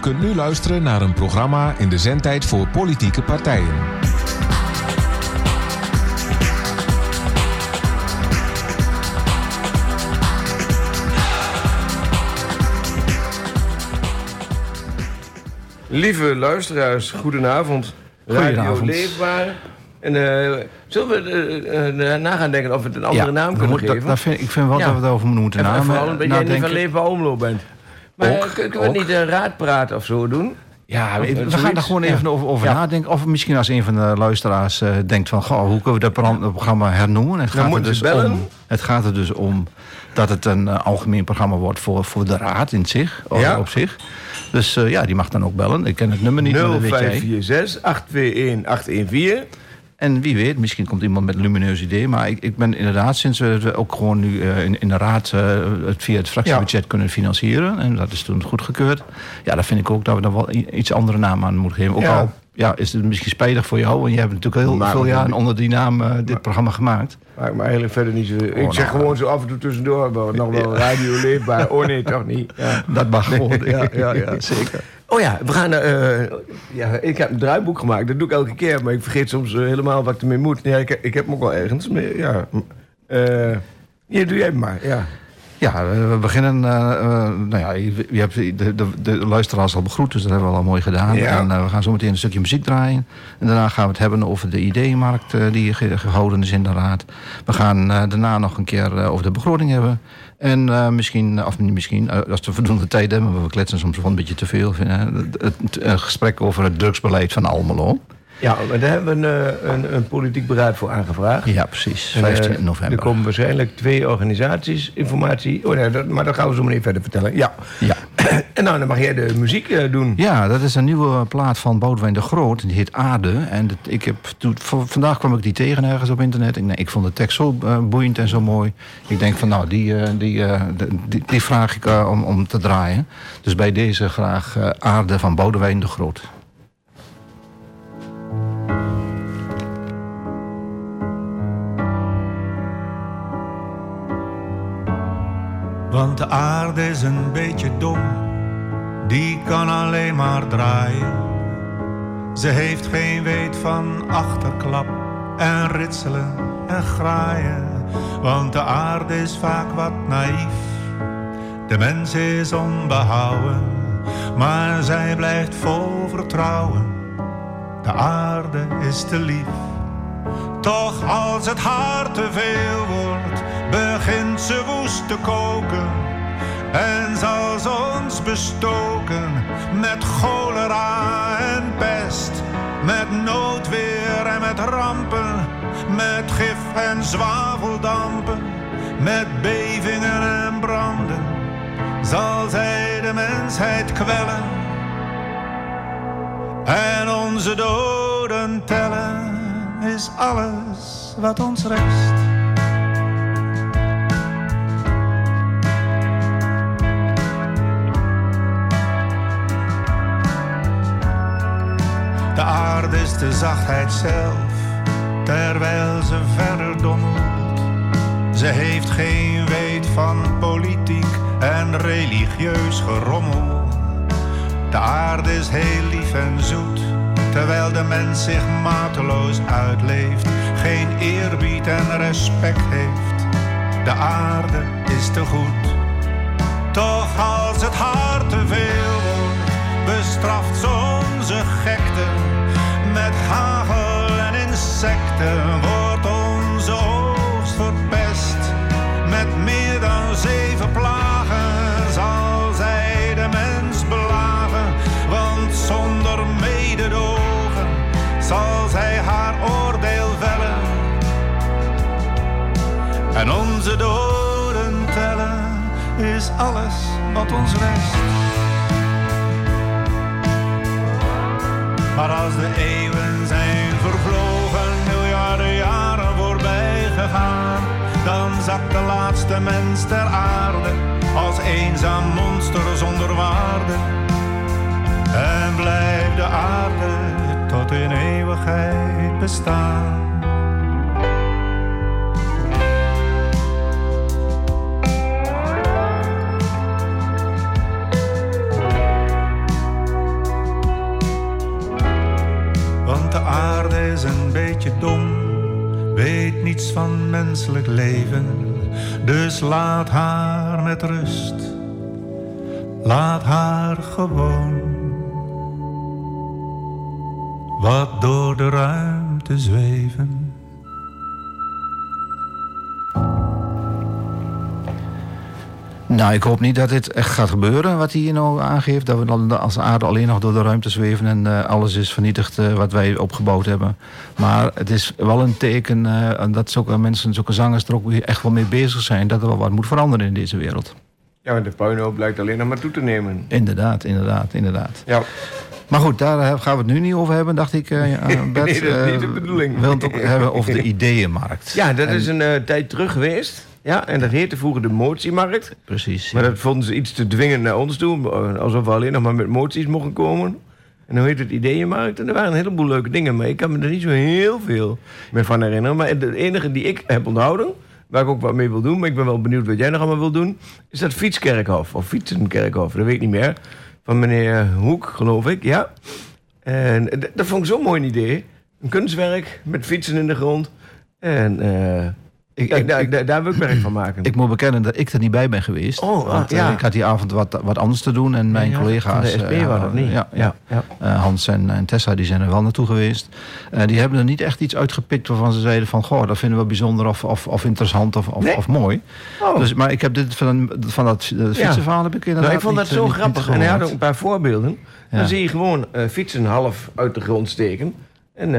kunt nu luisteren naar een programma in de zendtijd voor politieke partijen. Lieve luisteraars, goedenavond. Radio Goedenavond. Leefbaar. En eh, zullen we eh, eh, na gaan denken of we het een andere naam kunnen moet- geven? dat vind, ik vind wel Ja. dat we het over moeten en, en namen vooral omdat jij niet van Leefbaar Omloop bent. Maar eh, kunnen we niet eh, een raadpraat of zo doen? Ja, we, gaan er gewoon even over, nadenken. Of misschien als een van de luisteraars eh, denkt van... Goh, hoe kunnen we dat programma hernoemen? Het gaat, er dus bellen. Om, het gaat er dus om dat het een algemeen programma wordt... voor, voor de raad in zich, ja. op zich. Dus ja, die mag dan ook bellen. Ik ken het nummer niet. 0546-821-814. En wie weet, misschien komt iemand met een lumineus idee. Maar ik, ik ben inderdaad, sinds we het ook gewoon nu eh, in, in de raad eh, het via het fractiebudget kunnen financieren. En dat is toen goedgekeurd. Ja, dan vind ik ook dat we daar wel iets andere naam aan moeten geven. Ook Ja. al ja, is het misschien spijtig voor jou. Want je hebt natuurlijk heel Maar- veel jaren onder die naam eh, dit programma gemaakt. Maakt me eigenlijk verder niet zo... ik zeg nou. gewoon zo af en toe tussendoor. Nog wel Radio Leefbaar. Oh nee, toch niet. Ja. Dat mag gewoon. Ja, ja, ja, zeker. Oh ja, we gaan. eh, ja, ik heb een draaiboek gemaakt. Dat doe ik elke keer, maar ik vergeet soms eh, helemaal wat ik ermee moet. Ja, ik, ik heb hem ook wel ergens. Maar, ja. Eh, hier, doe jij maar. Ja. Ja, we we beginnen. eh, eh, nou ja, je, je hebt de, de, de luisteraars al begroet, dus dat hebben we al mooi gedaan. Ja. En eh, we gaan zo meteen een stukje muziek draaien. En daarna gaan we het hebben over de ideeënmarkt eh, die ge- gehouden is in de raad. We gaan eh, daarna nog een keer eh, over de begroting hebben. En eh, misschien, of misschien, eh, als we voldoende tijd hebben, we kletsen soms wel een beetje te veel. eh, het, gesprek over het drugsbeleid van Almelo. Ja, maar daar hebben we een, eh, een, een politiek beraad voor aangevraagd. Ja, precies. En, 15 eh, november. Er komen waarschijnlijk twee organisaties, informatie. Oh nee, dat, maar dat gaan we zo meteen verder vertellen. Ja. Ja. en nou, dan mag jij de muziek eh, doen. Ja, dat is een nieuwe plaat van Boudewijn de Groot. Die heet Aarde. En dat, ik heb, toen, vandaag kwam ik die tegen ergens op internet. Ik, nee, ik vond de tekst zo boeiend en zo mooi. Ik denk van nou, die, die, die, die vraag ik om, om te draaien. Dus bij deze graag Aarde van Boudewijn de Groot. Want de aarde is een beetje dom, die kan alleen maar draaien. Ze heeft geen weet van achterklap en ritselen en graaien. Want de aarde is vaak wat naïef, de mens is onbehouden. Maar zij blijft vol vertrouwen, de aarde is te lief. Toch als het haar te veel wordt, begint ze woest te koken. En zal ze ons bestoken met cholera en pest. Met noodweer en met rampen, met gif en zwaveldampen. Met bevingen en branden, zal zij de mensheid kwellen. En onze doden tellen is alles wat ons rest. De zachtheid zelf, terwijl ze verder dommelt. Ze heeft geen weet van politiek en religieus gerommel. De aarde is heel lief en zoet, terwijl de mens zich mateloos uitleeft, geen eerbied en respect heeft. De aarde is te goed. Toch als het haar te veel wordt, bestraft ze onze gekte. Met hagel en insecten wordt onze oogst verpest. Met meer dan zeven plagen zal zij de mens belagen. Want zonder mededogen zal zij haar oordeel vellen. En onze doden tellen is alles wat ons rest. Maar als de eeuwen zijn vervlogen, miljarden jaren voorbij gegaan, dan zakt de laatste mens ter aarde als eenzaam monster zonder waarde. En blijft de aarde tot in eeuwigheid bestaan. Van menselijk leven. Dus laat haar met rust, laat haar gewoon. Wat door de ruimte zweven. Nou, ik hoop niet dat dit echt gaat gebeuren, wat hij hier nou aangeeft. Dat we dan als aarde alleen nog door de ruimte zweven en eh, alles is vernietigd eh, wat wij opgebouwd hebben. Maar het is wel een teken eh, dat zulke mensen, zulke zangers er ook echt wel mee bezig zijn. Dat er wel wat moet veranderen in deze wereld. Ja, want de puinhoop blijkt alleen nog maar toe te nemen. Inderdaad, inderdaad, inderdaad. Ja. Maar goed, daar gaan we het nu niet over hebben, dacht ik. Bert. Nee, dat is niet de bedoeling. We willen het ook hebben over de ideeënmarkt. Ja, dat En- is een tijd terug geweest. Ja, en dat heette vroeger de motiemarkt. Precies. Maar dat vonden ze iets te dwingend naar ons toe. eh, Alsof we alleen nog maar met moties mochten komen. En dan heet het Ideeënmarkt. En er waren een heleboel leuke dingen. Maar ik kan me er niet zo heel veel meer van herinneren. Maar de enige die ik heb onthouden... waar ik ook wat mee wil doen... maar ik ben wel benieuwd wat jij nog allemaal wil doen... is dat fietskerkhof. Of fietsenkerkhof, dat weet ik niet meer. Van meneer Hoek, geloof ik, ja. En d- dat vond ik zo'n mooi idee. Een kunstwerk met fietsen in de grond. En eh, Ik- daar, ik- daar, wil ik werk van maken. Ik moet bekennen dat ik er niet bij ben geweest. Oh, ah, want, eh, ja. ik had die avond wat, wat anders te doen. En mijn Ja, collega's... Van de SP eh, waren dat niet. Ja, ja. Eh, Hans en, en Tessa die zijn er wel naartoe geweest. Die hebben er niet echt iets uitgepikt waarvan ze zeiden van... goh, dat vinden we bijzonder of, of, of interessant of, of, Nee. of mooi. Oh. Dus, maar ik heb dit van, van dat fietsenverhaal heb ik inderdaad Nou, ik vond dat niet, zo niet grappig. En hij had ook een paar voorbeelden. Dan zie je gewoon eh, fietsen half uit de grond steken. En,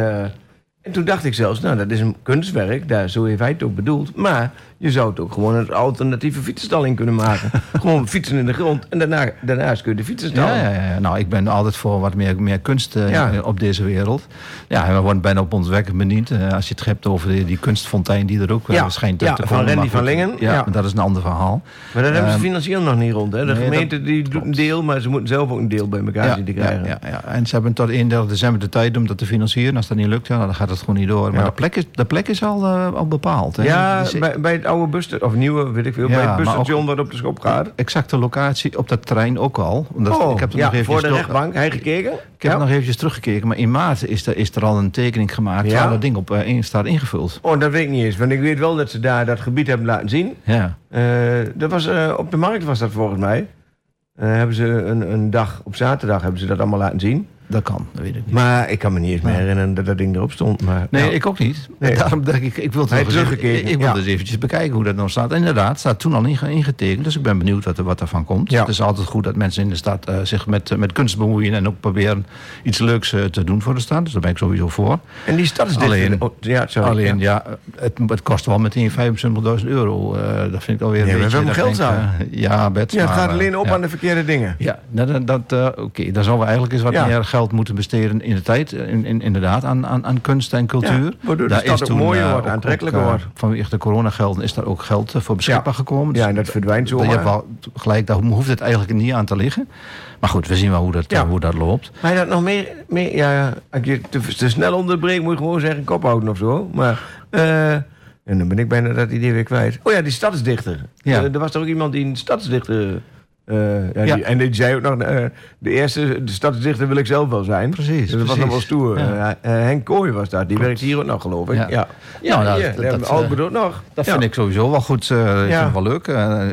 en toen dacht ik zelfs, nou, dat is een kunstwerk. Daar, zo heeft hij het ook bedoeld. Maar je zou het ook gewoon een alternatieve fietsenstalling kunnen maken. gewoon fietsen in de grond. En daarna, daarnaast kun je de fietsen Ja, ja, ja. Nou, ik ben altijd voor wat meer, meer kunst eh, Ja. op deze wereld. Ja, we worden bijna op ons werk bediend. Eh, als je het hebt over die, die kunstfontein die er ook eh, Ja, schijnt ja, te van komen. Randy Maar van Lingen, Ja, dat is een ander verhaal. Maar dat hebben ze Ehm, financieel nog niet rond. Hè? De nee, gemeente die doet een deel, maar ze moeten zelf ook een deel bij elkaar zien te krijgen. Ja, ja. En ze hebben tot 31 december de tijd om dat te financieren. Als dat niet lukt, ja, dan gaat het gewoon niet door. Maar de, plek is, de plek is al, eh, al bepaald. Hè? Ja, bij, bij het oude busstation, of nieuwe, weet ik veel, Ja, bij het busstation dat op de schop gaat. exacte locatie op dat terrein ook al. Omdat oh, ik heb er ja, nog even voor de rechtbank, hij gekeken? Ik heb nog eventjes teruggekeken, maar in maart is er, is er al een tekening gemaakt waar dat ding op eh, in staat ingevuld. Oh, dat weet ik niet eens. Want ik weet wel dat ze daar dat gebied hebben laten zien. Ja. Eh, dat was, eh, op de markt was dat volgens mij. Hebben ze een, een dag, op zaterdag hebben ze dat allemaal laten zien. Dat kan, dat weet ik niet. Maar ik kan me niet eens meer herinneren dat dat ding erop stond. Maar, Nee, nou, ik ook niet. Nee. Daarom denk ik, ik wil het teruggekeken, Ik, ik wil ja. dus eventjes bekijken hoe dat nou staat. En inderdaad, het staat toen al inge- ingetekend. Dus ik ben benieuwd wat er, wat ervan komt. Ja. Het is altijd goed dat mensen in de stad eh, zich met, eh, met kunst bemoeien. En ook proberen iets leuks eh, te doen voor de stad. Dus daar ben ik sowieso voor. En die stad is dit. Alleen- oh, ja, sorry. Alleen, ja. het, het kost wel meteen 25.000 euro. Dat vind ik alweer Nee, een we beetje... hebben dat geld eh, ja, Bert. Ja, het gaat alleen op aan de verkeerde dingen. Ja, dat, oké. Daar zouden we eigenlijk eens wat meer geld moeten besteden in de tijd. eh, In, in, inderdaad, aan, aan, aan kunst en cultuur. Ja, waardoor de Daar is ook mooier eh, wordt, ook- aantrekkelijker ook, eh, wordt. Vanwege de coronagelden is daar ook geld voor beschikbaar gekomen. Ja, en dat verdwijnt je zomaar. hebt wel gelijk, daar hoeft het eigenlijk niet aan te liggen. Maar goed, we zien wel hoe dat, Ja. hoe dat loopt. Maar dat nog meer, meer ja, als je te, te snel onderbreekt, moet je gewoon zeggen kop houden of zo. Maar, en dan ben ik bijna dat idee weer kwijt. Oh ja, die stadsdichter. Ja. Er was toch ook iemand die een stadsdichter... eh, ja, Ja. Die, en die zei ook nog, eh, de eerste de stadsdichter wil ik zelf wel zijn. Precies, Dus dat was nog wel stoer. Ja. Eh, Henk Kooi was dat, die werkt hier ook nog geloof ik. Ja, Ja. Nou, hier, dat- daar nog. Dat vind ik sowieso wel goed. ik Ja. vind het wel leuk.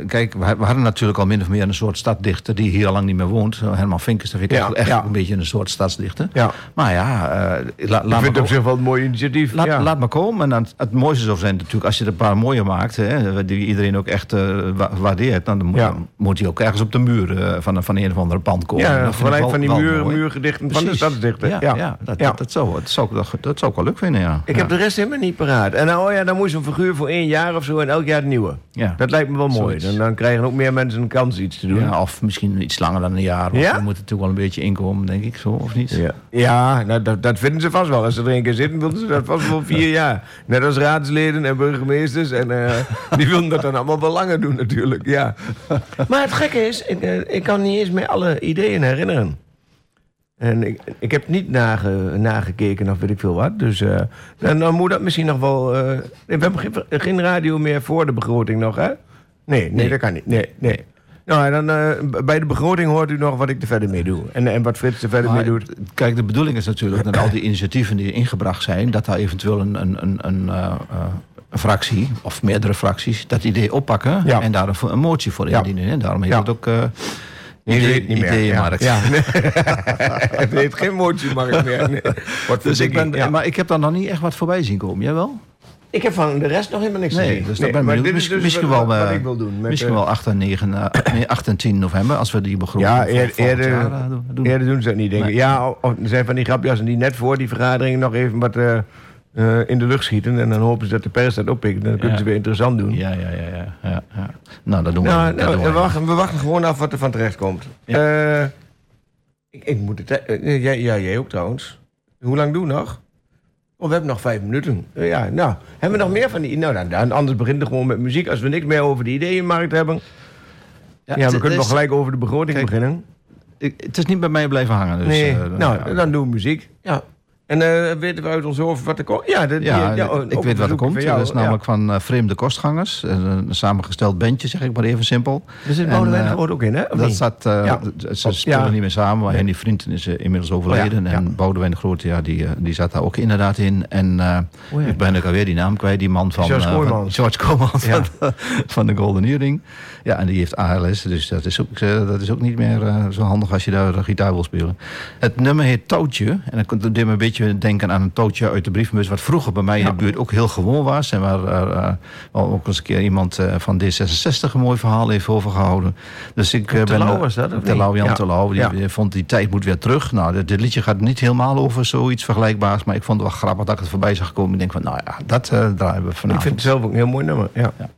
Kijk, we, we hadden natuurlijk al min of meer een soort staddichter... die hier al lang niet meer woont. Herman Vinkers, dat vind ik echt, een beetje een soort stadsdichter. Ja. Maar ja, la- Ik vind het op zich wel een mooi initiatief. Laat, laat maar komen. En dan, het mooiste zou zijn natuurlijk als je er een paar mooie maakt, hè, die iedereen ook echt wa- waardeert. Dan moet hij ook ergens op de muur eh, van, een- van een of andere pand komen. Ja, gelijk van die muur, muurgedichten van de stadsdichter. Ja, ja. dat, Dat, dat, zou, dat, zou, dat, dat zou ik wel leuk vinden, ja. Ik heb de rest helemaal niet paraat. En nou, oh ja, dan moet je zo'n figuur voor één jaar of zo en elk jaar het nieuwe. Ja. Dat lijkt me wel mooi. Dan, dan krijgen ook meer mensen een kans iets te doen. Ja, of misschien iets langer dan een jaar. Of Ja? Er moet natuurlijk wel een beetje inkomen, denk ik, zo, of niet? Ja, ja nou, dat, dat vinden ze vast wel. Als ze er een keer zitten, willen ze dat vast wel vier jaar. Net als raadsleden en burgemeesters. En eh, die willen dat dan allemaal wel langer doen natuurlijk, ja. Maar het gekke is, ik, eh, ik kan niet eens meer alle ideeën herinneren. En ik, ik heb niet nage, nagekeken of weet ik veel wat. Dus eh, dan, dan moet dat misschien nog wel... eh, we hebben geen, geen radio meer voor de begroting nog, hè? Nee, nee, Nee. dat kan niet. Nee, nee. Nou, en dan bij de begroting hoort u nog wat ik er verder mee doe. En, en wat Frits er verder Maar, mee doet. Kijk, de bedoeling is natuurlijk dat al die initiatieven die ingebracht zijn, dat daar eventueel een, een, een, een, een fractie of meerdere fracties dat idee oppakken Ja. en daar een, een motie voor Ja. indienen. En daarom heet Ja. het ook eh Je idee- weet niet meer. ideeënmarkt. Ja. Ja. Het heeft geen mootjemarkt meer. Nee. Wat Dus ik ben, ja. Maar ik heb daar nog niet echt wat voorbij zien komen. Jij wel? Ik heb van de rest nog helemaal niks Nee, gezien. dus dat ben ik maar benieuwd. dit is Misschien, dus misschien wat, wel, wat eh, ik wil doen. Met, misschien wel 8 en, 9, eh, nee, 8 en 10 november, als we die begroting Ja, eer- eerder, jaar, doen. eerder doen ze dat niet, denk ik. Nee. Ja, of- er zijn van die grapjas die net voor die vergadering nog even wat eh, eh, in de lucht schieten. En dan hopen ze dat de pers dat oppikt. Dan kunnen ze weer interessant doen. Ja, ja, ja, ja, ja, ja. Nou, dat doen we. Nou, dat nou, doen we, we. wachten, we wachten gewoon af wat er van terecht komt. Eh, ik, ik moet het... eh, jij, ja, jij ook trouwens. Hoe lang doen we nog? Oh, we hebben nog vijf minuten. Ja, nou, hebben we nog meer van die... Nou, dan, dan, anders beginnen we gewoon met muziek. Als we niks meer over de ideeënmarkt hebben... Ja, we kunnen nog gelijk over de begroting Kijk, beginnen. ik- Het is niet bij mij blijven hangen. Dus, nee, eh, nou, ja. dan doen we muziek. Ja. En eh, weten we uit ons hoofd wat er komt? Ja, Ja, die- ik weet wat er komt. jou, dat is ja. namelijk van eh, Vreemde Kostgangers. Een, een samengesteld bandje, zeg ik maar even simpel. Er zit Boudewijn eh, de Groot ook in, hè? Of Dat niet? eh, Ja. Ze spelen niet meer samen, maar Nee. Henny Vrienden is eh, inmiddels overleden. Oh. En Boudewijn de Groot, ja, die, eh, die zat daar ook inderdaad in. En eh, Oh ik ben ook alweer die naam kwijt, die man van... George eh, van- Kooijmans. George van, van de Golden Earring. Ja, en die heeft ALS, dus dat is ook, eh, dat is ook niet meer eh, zo handig als je daar eh, gitaar wil spelen. Het nummer heet Tootje. En dat deed me een beetje denken aan een tootje uit de brievenbus... wat vroeger bij mij in de buurt ook heel gewoon was. En waar wel ook eens een keer iemand van D66 een mooi verhaal heeft over gehouden. Dus ik ben... Terlouw was dat, Terlouw? Jan Ja. Terlouw. Die, Ja. vond die tijd moet weer terug. Nou, dit, dit liedje gaat niet helemaal over zoiets vergelijkbaars. Maar ik vond het wel grappig dat ik het voorbij zag komen. Ik denk van, nou ja, dat draaien we Ik vanavond. vind het zelf ook een heel mooi nummer. Ja. Ja.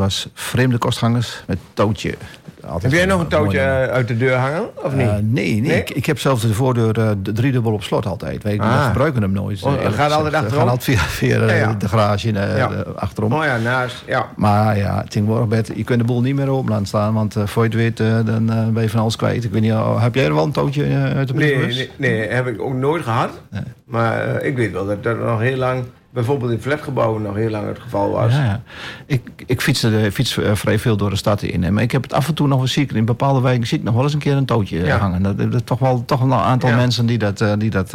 Was Vreemde Kostgangers met touwtje. Altijd Heb jij nog een touwtje uit de deur hangen? Of niet? Eh, nee, nee, Nee? Ik, ik heb zelfs de voordeur eh, de driedubbel op slot altijd. Wij, wij Ah. gebruiken hem nooit. Oh, eh, gaat altijd gezegd. We achterom? gaan altijd via, via Ja, ja. de garage eh, Ja. de- achterom. oh ja, naast. Ja. Maar ja, tegenwoordig je kunt de boel niet meer open laten staan. Want voor je het weet, dan ben je van alles kwijt. Ik weet niet, oh, heb jij er wel een touwtje uit de Nee, brievenbus? nee, nee, heb ik ook nooit gehad. Nee. Maar ik weet wel dat dat nog heel lang, bijvoorbeeld in flatgebouwen, nog heel lang het geval was. Ja. Ik, ik fiets, eh, fiets eh, vrij veel door de stad in. Maar ik heb het af en toe nog wel ziek. In bepaalde wijken zie ik nog wel eens een keer een touwtje eh, Ja. hangen. Dat, dat, toch wel toch een aantal Ja. mensen die dat, die dat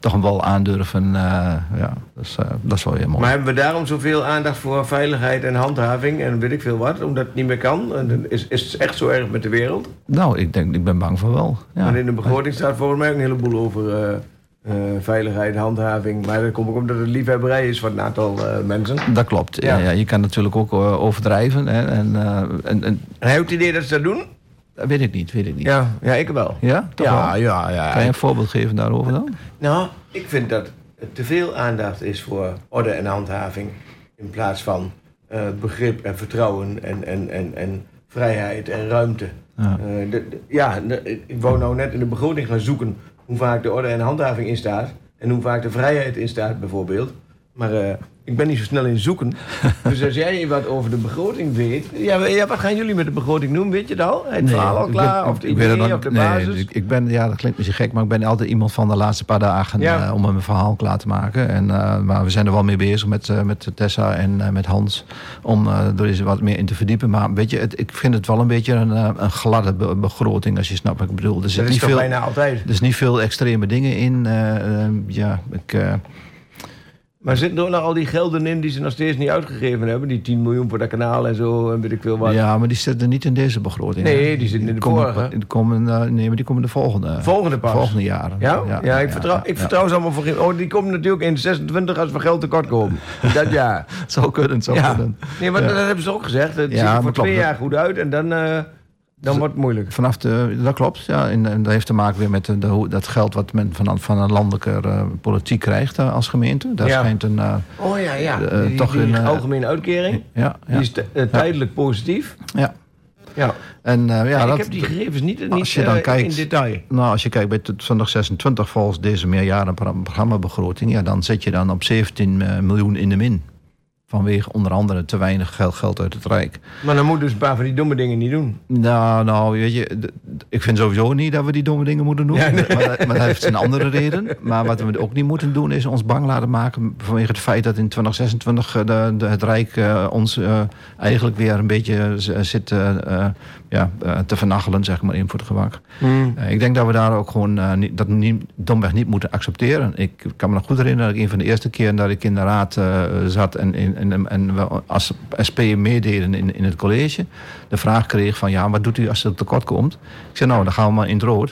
toch wel aandurven. ja, dat, is, eh, dat is wel heel mooi. Maar hebben we daarom zoveel aandacht voor veiligheid en handhaving en weet ik veel wat, omdat het niet meer kan? En is, is het echt zo erg met de wereld? Nou, ik, denk, ik ben bang voor wel. Ja. Want in de begroting staat volgens mij ook een heleboel over eh, veiligheid, handhaving. Maar dat komt ook omdat het liefhebberij is van een aantal eh, mensen. Dat klopt. Ja. Je kan natuurlijk ook eh, overdrijven. Hè, en, en, en, heb je het idee dat ze dat doen? dat weet ik niet, weet ik niet. Ja, ja ik wel. Ja? Toch Ja, wel? ja, ja. Kan je een voorbeeld geven daarover dan? Nou, ik vind dat er te veel aandacht is voor orde en handhaving. In plaats van begrip en vertrouwen en, en, en, en vrijheid en ruimte. Ja. De- de- ja, de- ik wou nou net in de begroting gaan zoeken hoe vaak de orde en handhaving in staat. En hoe vaak de vrijheid in staat, bijvoorbeeld. Maar eh, ik ben niet zo snel in zoeken. dus als jij wat over de begroting weet. Ja, ja, wat gaan jullie met de begroting doen? Weet je het al? Het verhaal al klaar? ben- of de idee, of de nee, basis? ik, ik ben, ja, dat klinkt misschien gek, maar ik ben altijd iemand van de laatste paar dagen Ja. eh, om mijn verhaal klaar te maken. En, eh, maar we zijn er wel mee bezig met, eh, met Tessa en met Hans om er eens wat meer in te verdiepen. Maar weet je, het, ik vind het wel een beetje een, een gladde be- begroting, als je snapt wat ik bedoel. Er zit dat is niet veel, bijna altijd. er is niet veel extreme dingen in. ja, ik, Maar zitten er ook nog al die gelden in die ze nog steeds niet uitgegeven hebben? Die 10 miljoen voor dat kanaal en zo en weet ik veel wat. ja, maar die zitten niet in deze begroting. Nee, die zitten in de komen, vorige. Die komen, eh, nee, maar die komen de volgende. Volgende pas. Volgende jaren. Ja? Ja, ik, vertrouw, ik vertrouw ze allemaal voor. Oh, die komen natuurlijk in 26 als we geld tekort komen. Dat ja. Het zou kunnen, het zou kunnen. Nee, maar dat hebben ze ook gezegd. Het ziet er voor twee jaar goed uit en dan, eh, dan wordt het moeilijk. Vanaf de, dat klopt, ja. En, en dat heeft te maken weer met de, dat geld wat men van, van een landelijke eh, politiek krijgt eh, als gemeente. Daar Ja. schijnt een. eh, Oh ja, ja. Die, toch die een, algemene uitkering. ja, ja, Die is tijdelijk positief. ja. Ja. En eh, ja, Ja, dat, ik heb die gegevens niet, niet als je dan kijkt- in detail. Nou, als je kijkt bij 2026 volgens deze meerjarenprogrammabegroting, ja, dan zit je dan op 17 eh, miljoen in de min. Vanwege onder andere te weinig geld, geld uit het Rijk. Maar dan moet dus een paar van die domme dingen niet doen. Nou, nou, weet je, ik vind sowieso niet dat we die domme dingen moeten doen. Ja, nee. maar, dat, maar dat heeft een andere reden. Maar wat we ook niet moeten doen, is ons bang laten maken vanwege het feit dat in 2026 eh, de, de, het Rijk eh, ons eh, eigenlijk weer een beetje zit ja, eh, te vernachelen, zeg maar, in voor het gemak. Eh, ik denk dat we daar ook gewoon eh, niet, dat niet, domweg niet moeten accepteren. Ik kan me nog goed herinneren dat ik een van de eerste keer dat ik in de raad zat en, en, en, en we als SP meededen in, in het college, de vraag kreeg van ja, wat doet u als er tekort komt? Ik zei nou, dan gaan we maar in het rood.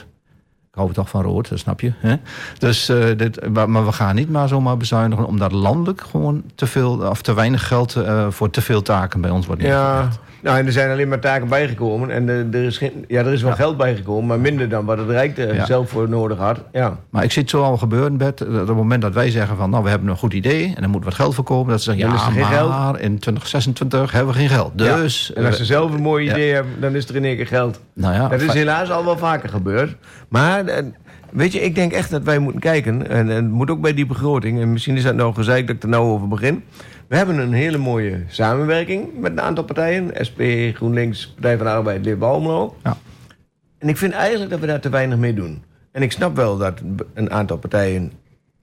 Ik hou toch van rood, dat snap je. Hè? Dus, dit, maar, we gaan niet maar zomaar bezuinigen... omdat landelijk gewoon te veel of te weinig geld voor te veel taken bij ons wordt Ja, neergelegd. Nou, en er zijn alleen maar taken bijgekomen. En eh, er, is geen, ja, er is wel geld bijgekomen, maar minder dan wat het Rijk er Ja. zelf voor nodig had. Ja. Maar ik zie het zo al gebeuren, Bert. Dat op het moment dat wij zeggen van... nou, we hebben een goed idee en er moet wat geld voor komen... dat ze zeggen, Dan ja, is er geen maar geld. in 2026 hebben we geen geld. Dus... En als ze zelf een mooi idee hebben, dan is er in één keer geld. nou ja, dat is helaas al wel vaker gebeurd. Maar eh, weet je, ik denk echt dat wij moeten kijken. En, en het moet ook bij die begroting. En misschien is dat nou gezegd dat ik er nou over begin. We hebben een hele mooie samenwerking met een aantal partijen. SP, GroenLinks, Partij van de Arbeid, Leer. Ja. En ik vind eigenlijk dat we daar te weinig mee doen. En ik snap wel dat een aantal partijen...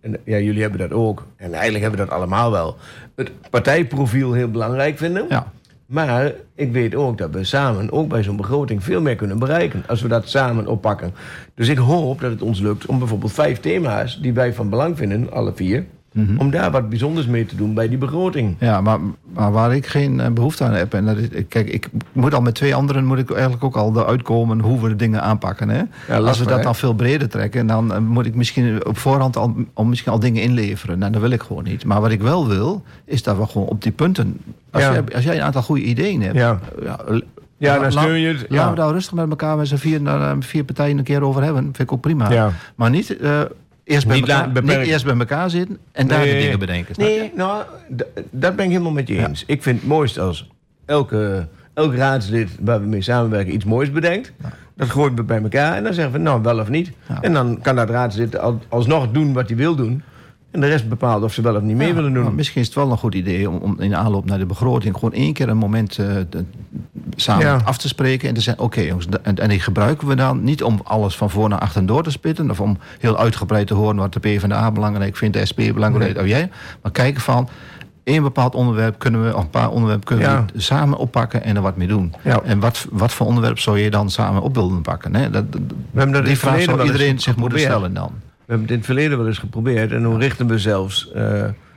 En ja, jullie hebben dat ook. En eigenlijk hebben we dat allemaal wel. Het partijprofiel heel belangrijk vinden. ja. Maar ik weet ook dat we samen, ook bij zo'n begroting, veel meer kunnen bereiken. Als we dat samen oppakken. Dus ik hoop dat het ons lukt om bijvoorbeeld vijf thema's die wij van belang vinden, alle vier. Mhm. Om daar wat bijzonders mee te doen bij die begroting. Ja, maar, maar waar ik geen eh, behoefte aan heb... en dat is, kijk, ik moet al met twee anderen... moet ik eigenlijk ook al eruit komen hoe we de dingen aanpakken. Hè? Als we dat hè? dan veel breder trekken... dan eh, moet ik misschien op voorhand al, al, misschien al dingen inleveren. Nou, dat wil ik gewoon niet. Maar wat ik wel wil, is dat we gewoon op die punten... Als, Ja. jij, als jij een aantal goede ideeën hebt... Ja. ja, dan steun je het. Laten Ja. we daar rustig met elkaar met z'n vier, eh, vier partijen een keer over hebben. Vind ik ook prima. Ja. Maar niet, eerst, bij Niet elkaar, niet eerst bij elkaar zitten en daar de dingen bedenken. snap je? Nee, nou, dat ben ik helemaal met je eens. Ik vind het mooist als elke, elk raadslid waar we mee samenwerken iets moois bedenkt. Dat gooien we bij elkaar en dan zeggen we nou wel of niet. Ja. En dan kan dat raadslid al- alsnog doen wat hij wil doen. En de rest bepaalt of ze wel of niet mee Ja, willen doen. misschien is het wel een goed idee om, om in de aanloop naar de begroting gewoon één keer een moment eh, de- samen Ja. af te spreken en te zeggen: Oké, jongens, en, en die gebruiken we dan niet om alles van voor naar achter door te spitten of om heel uitgebreid te horen wat de PvdA belangrijk vindt, de SP belangrijk, of jij, maar kijken van. één bepaald onderwerp kunnen we, of een paar onderwerpen kunnen Ja. we samen oppakken en er wat mee doen. Ja. En wat, wat voor onderwerp zou je dan samen op willen pakken? Hè? Dat, die vraag zou iedereen zich moeten stellen dan. We hebben het in het verleden wel eens geprobeerd. En toen richten we zelfs, eh,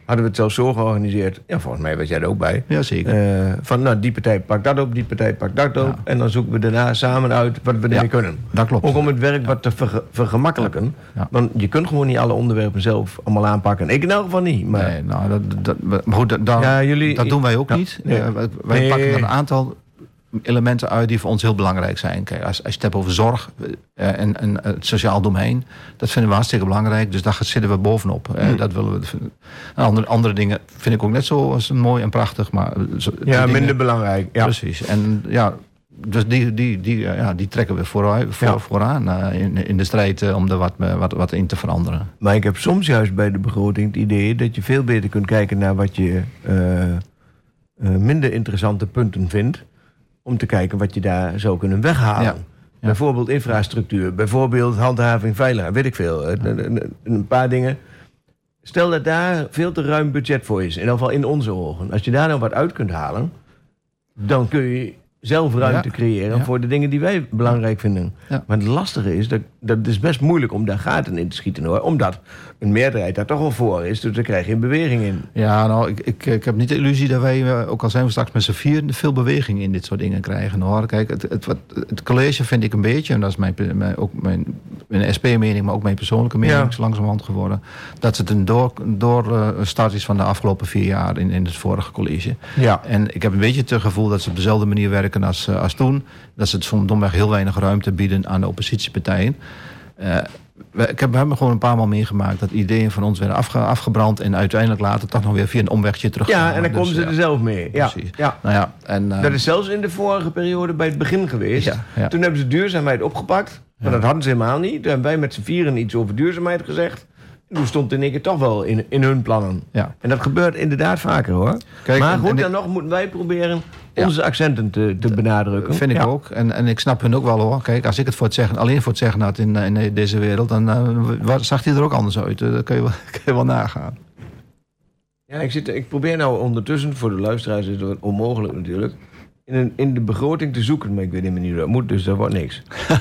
hadden we het zelfs zo georganiseerd. Ja, volgens mij was jij er ook bij. Jazeker. Eh, van nou, die partij pakt dat op, die partij pakt dat op. Ja. En dan zoeken we daarna samen uit wat we ermee Ja, kunnen. dat klopt. Ook om het werk wat te verge- vergemakkelijken. Ja. Want je kunt gewoon niet alle onderwerpen zelf allemaal aanpakken. Ik in elk geval niet. Maar Nee, nou, dat, dat, maar goed, dat, jullie- doen wij ook niet. nee. Eh, wij wij Nee. pakken een aantal elementen uit die voor ons heel belangrijk zijn. Kijk, als, als je het hebt over zorg eh, en, en het sociaal domein, dat vinden we hartstikke belangrijk. Dus daar zitten we bovenop. Eh, dat willen we. En andere, andere dingen vind ik ook net zo als mooi en prachtig, maar eh, zo- ja, dingen- minder belangrijk. Ja. Precies. En ja, dus die, die, die, eh, ja, die trekken we vooruit, voor, Ja. vooraan eh, in, in de strijd eh, om er wat, eh, wat, wat in te veranderen. Maar ik heb soms juist bij de begroting het idee dat je veel beter kunt kijken naar wat je eh, eh, minder interessante punten vindt. Om te kijken wat je daar zou kunnen weghalen. Ja. Ja. Bijvoorbeeld infrastructuur, bijvoorbeeld handhaving veiligheid, weet ik veel. Een, een- een paar dingen. Stel dat daar veel te ruim budget voor is, in ieder geval in onze ogen. Als je daar nou wat uit kunt halen, dan kun je zelf ruimte Ja. creëren Ja. voor de dingen die wij belangrijk vinden. Maar het lastige is, dat, dat is best moeilijk om daar gaten in te schieten hoor. Omdat een meerderheid daar toch al voor is, dus dan krijg je een beweging in. Ja, nou, ik, ik, ik heb niet de illusie dat wij, eh, ook al zijn we straks met z'n vier, veel beweging in dit soort dingen krijgen. Hoor. Kijk, het, het, wat, het college vind ik een beetje, en dat is mijn, mijn, ook mijn, mijn SP-mening, maar ook mijn persoonlijke mening, Ja. is langzamerhand geworden, dat het een door, door eh, start is van de afgelopen vier jaar in, in het vorige college. Ja. En ik heb een beetje het gevoel dat ze op dezelfde manier werken als, eh, als toen. Dat ze het soms domweg heel weinig ruimte bieden aan de oppositiepartijen. Ik heb, we hebben gewoon een paar maal meegemaakt dat ideeën van ons werden afge- afgebrand. En uiteindelijk later toch nog weer via een omwegje terug. Ja, en dan komen ze ja, er zelf mee. Ja. Precies. Ja. Nou ja, en, eh, Dat is zelfs in de vorige periode bij het begin geweest. Ja. Toen hebben ze duurzaamheid opgepakt. Maar dat hadden ze helemaal niet. Toen hebben wij met z'n vieren iets over duurzaamheid gezegd. En toen stond in één keer toch wel in, in hun plannen. ja. En dat gebeurt inderdaad vaker hoor. Kijk, maar goed, en dan nog moeten wij proberen. Onze accenten te, te benadrukken. vind ik Ja. ook. En, en ik snap hun ook wel hoor. Kijk, als ik het voor het zeggen, alleen voor het zeggen had in, in deze wereld, dan eh, zag hij er ook anders uit. Eh, Dat kun je wel, kun je wel nagaan. Ja, ik, zit, ik probeer nou ondertussen, voor de luisteraars is dat onmogelijk natuurlijk, in, een, in de begroting te zoeken. Maar ik weet niet meer hoe dat moet, dus dat wordt niks.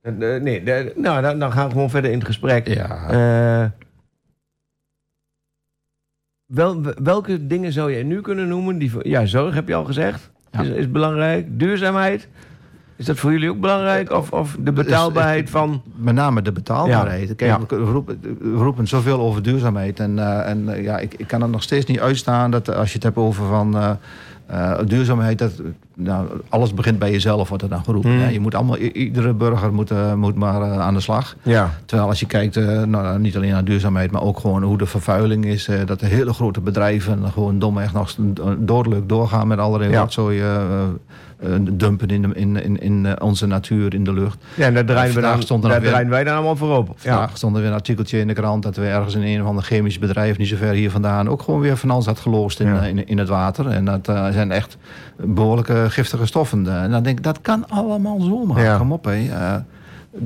Eh, nee, nou, dan, dan gaan we gewoon verder in het gesprek. Ja. Eh, wel, welke dingen zou jij nu kunnen noemen? Die, ja, zorg heb je al gezegd. Ja. Is, is belangrijk. Duurzaamheid. Is dat voor jullie ook belangrijk? Of, of de betaalbaarheid van... Met name de betaalbaarheid. Kijk, Ja. we, roepen, we roepen zoveel over duurzaamheid. En, eh, en eh, ja, ik, ik kan er nog steeds niet uitstaan dat als je het hebt over van, eh, eh, duurzaamheid, dat nou, alles begint bij jezelf, wordt er dan geroepen. Hmm. Ja, je moet allemaal, iedere burger moet, eh, moet maar eh, aan de slag. Ja. Terwijl als je kijkt, eh, nou, niet alleen naar duurzaamheid, maar ook gewoon hoe de vervuiling is. dat de hele grote bedrijven gewoon domweg nog doodelijk doorgaan met allerlei Ja. rotzooi dumpen in, de, in, in, in eh, onze natuur, in de lucht. Ja, en daar draaien, we dan, stond er daar weer- draaien wij dan allemaal voor op. Ja. Vandaag stond er weer een artikeltje in de krant dat we ergens in een of ander chemisch bedrijf, niet zo ver hier vandaan, ook gewoon weer van alles had geloosd in, Ja. eh, in, in het water. En dat eh, zijn echt behoorlijke giftige stoffen. Eh, En dan denk ik, dat kan allemaal zomaar. Ja. Kom op, hé.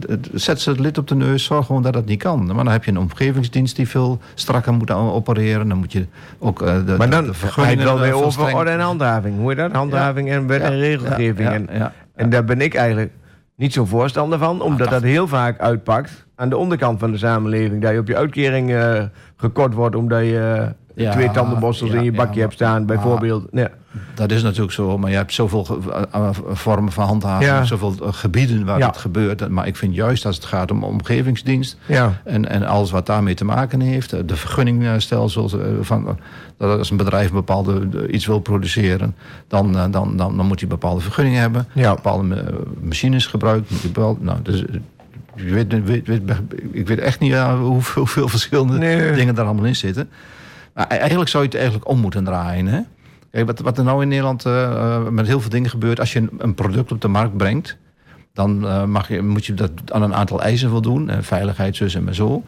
Eh, zet ze het lid op de neus, zorg gewoon dat het niet kan. Maar dan heb je een omgevingsdienst die veel strakker moet opereren. Dan moet je ook eh, de, Maar dan de ga je vergunningen wel weer veel over streng- orde en handhaving. Hoe je dat? Handhaving en wet en regelgeving. En, en daar ben ik eigenlijk niet zo'n voorstander van. Omdat dat- dat heel vaak uitpakt aan de onderkant van de samenleving. Dat je op je uitkering eh, gekort wordt omdat je eh, Ja, twee tandenborstels ja, in je bakje maar- hebt staan. Bijvoorbeeld. Ja. Dat is natuurlijk zo, maar je hebt zoveel eh, eh, vormen van handhaving, zoveel eh, gebieden waar het gebeurt. Maar ik vind juist als het gaat om omgevingsdienst Ja. en, en alles wat daarmee te maken heeft, de vergunningstelsels, van, dat als een bedrijf een bepaalde iets wil produceren, dan, dan, dan, dan moet hij bepaalde vergunningen hebben, bepaalde machines gebruikt. moet hij bepaald- nou, dus, je weet, ik weet echt niet hoeveel, hoeveel verschillende Nee. dingen daar allemaal in zitten. E- eigenlijk zou je het eigenlijk om moeten draaien. Hè? Kijk, wat, wat er nou in Nederland eh, eh, met heel veel dingen gebeurt... als je een, product op de markt brengt... dan eh, mag je, moet je dat aan een aantal eisen voldoen. En veiligheid, zus en maar zo.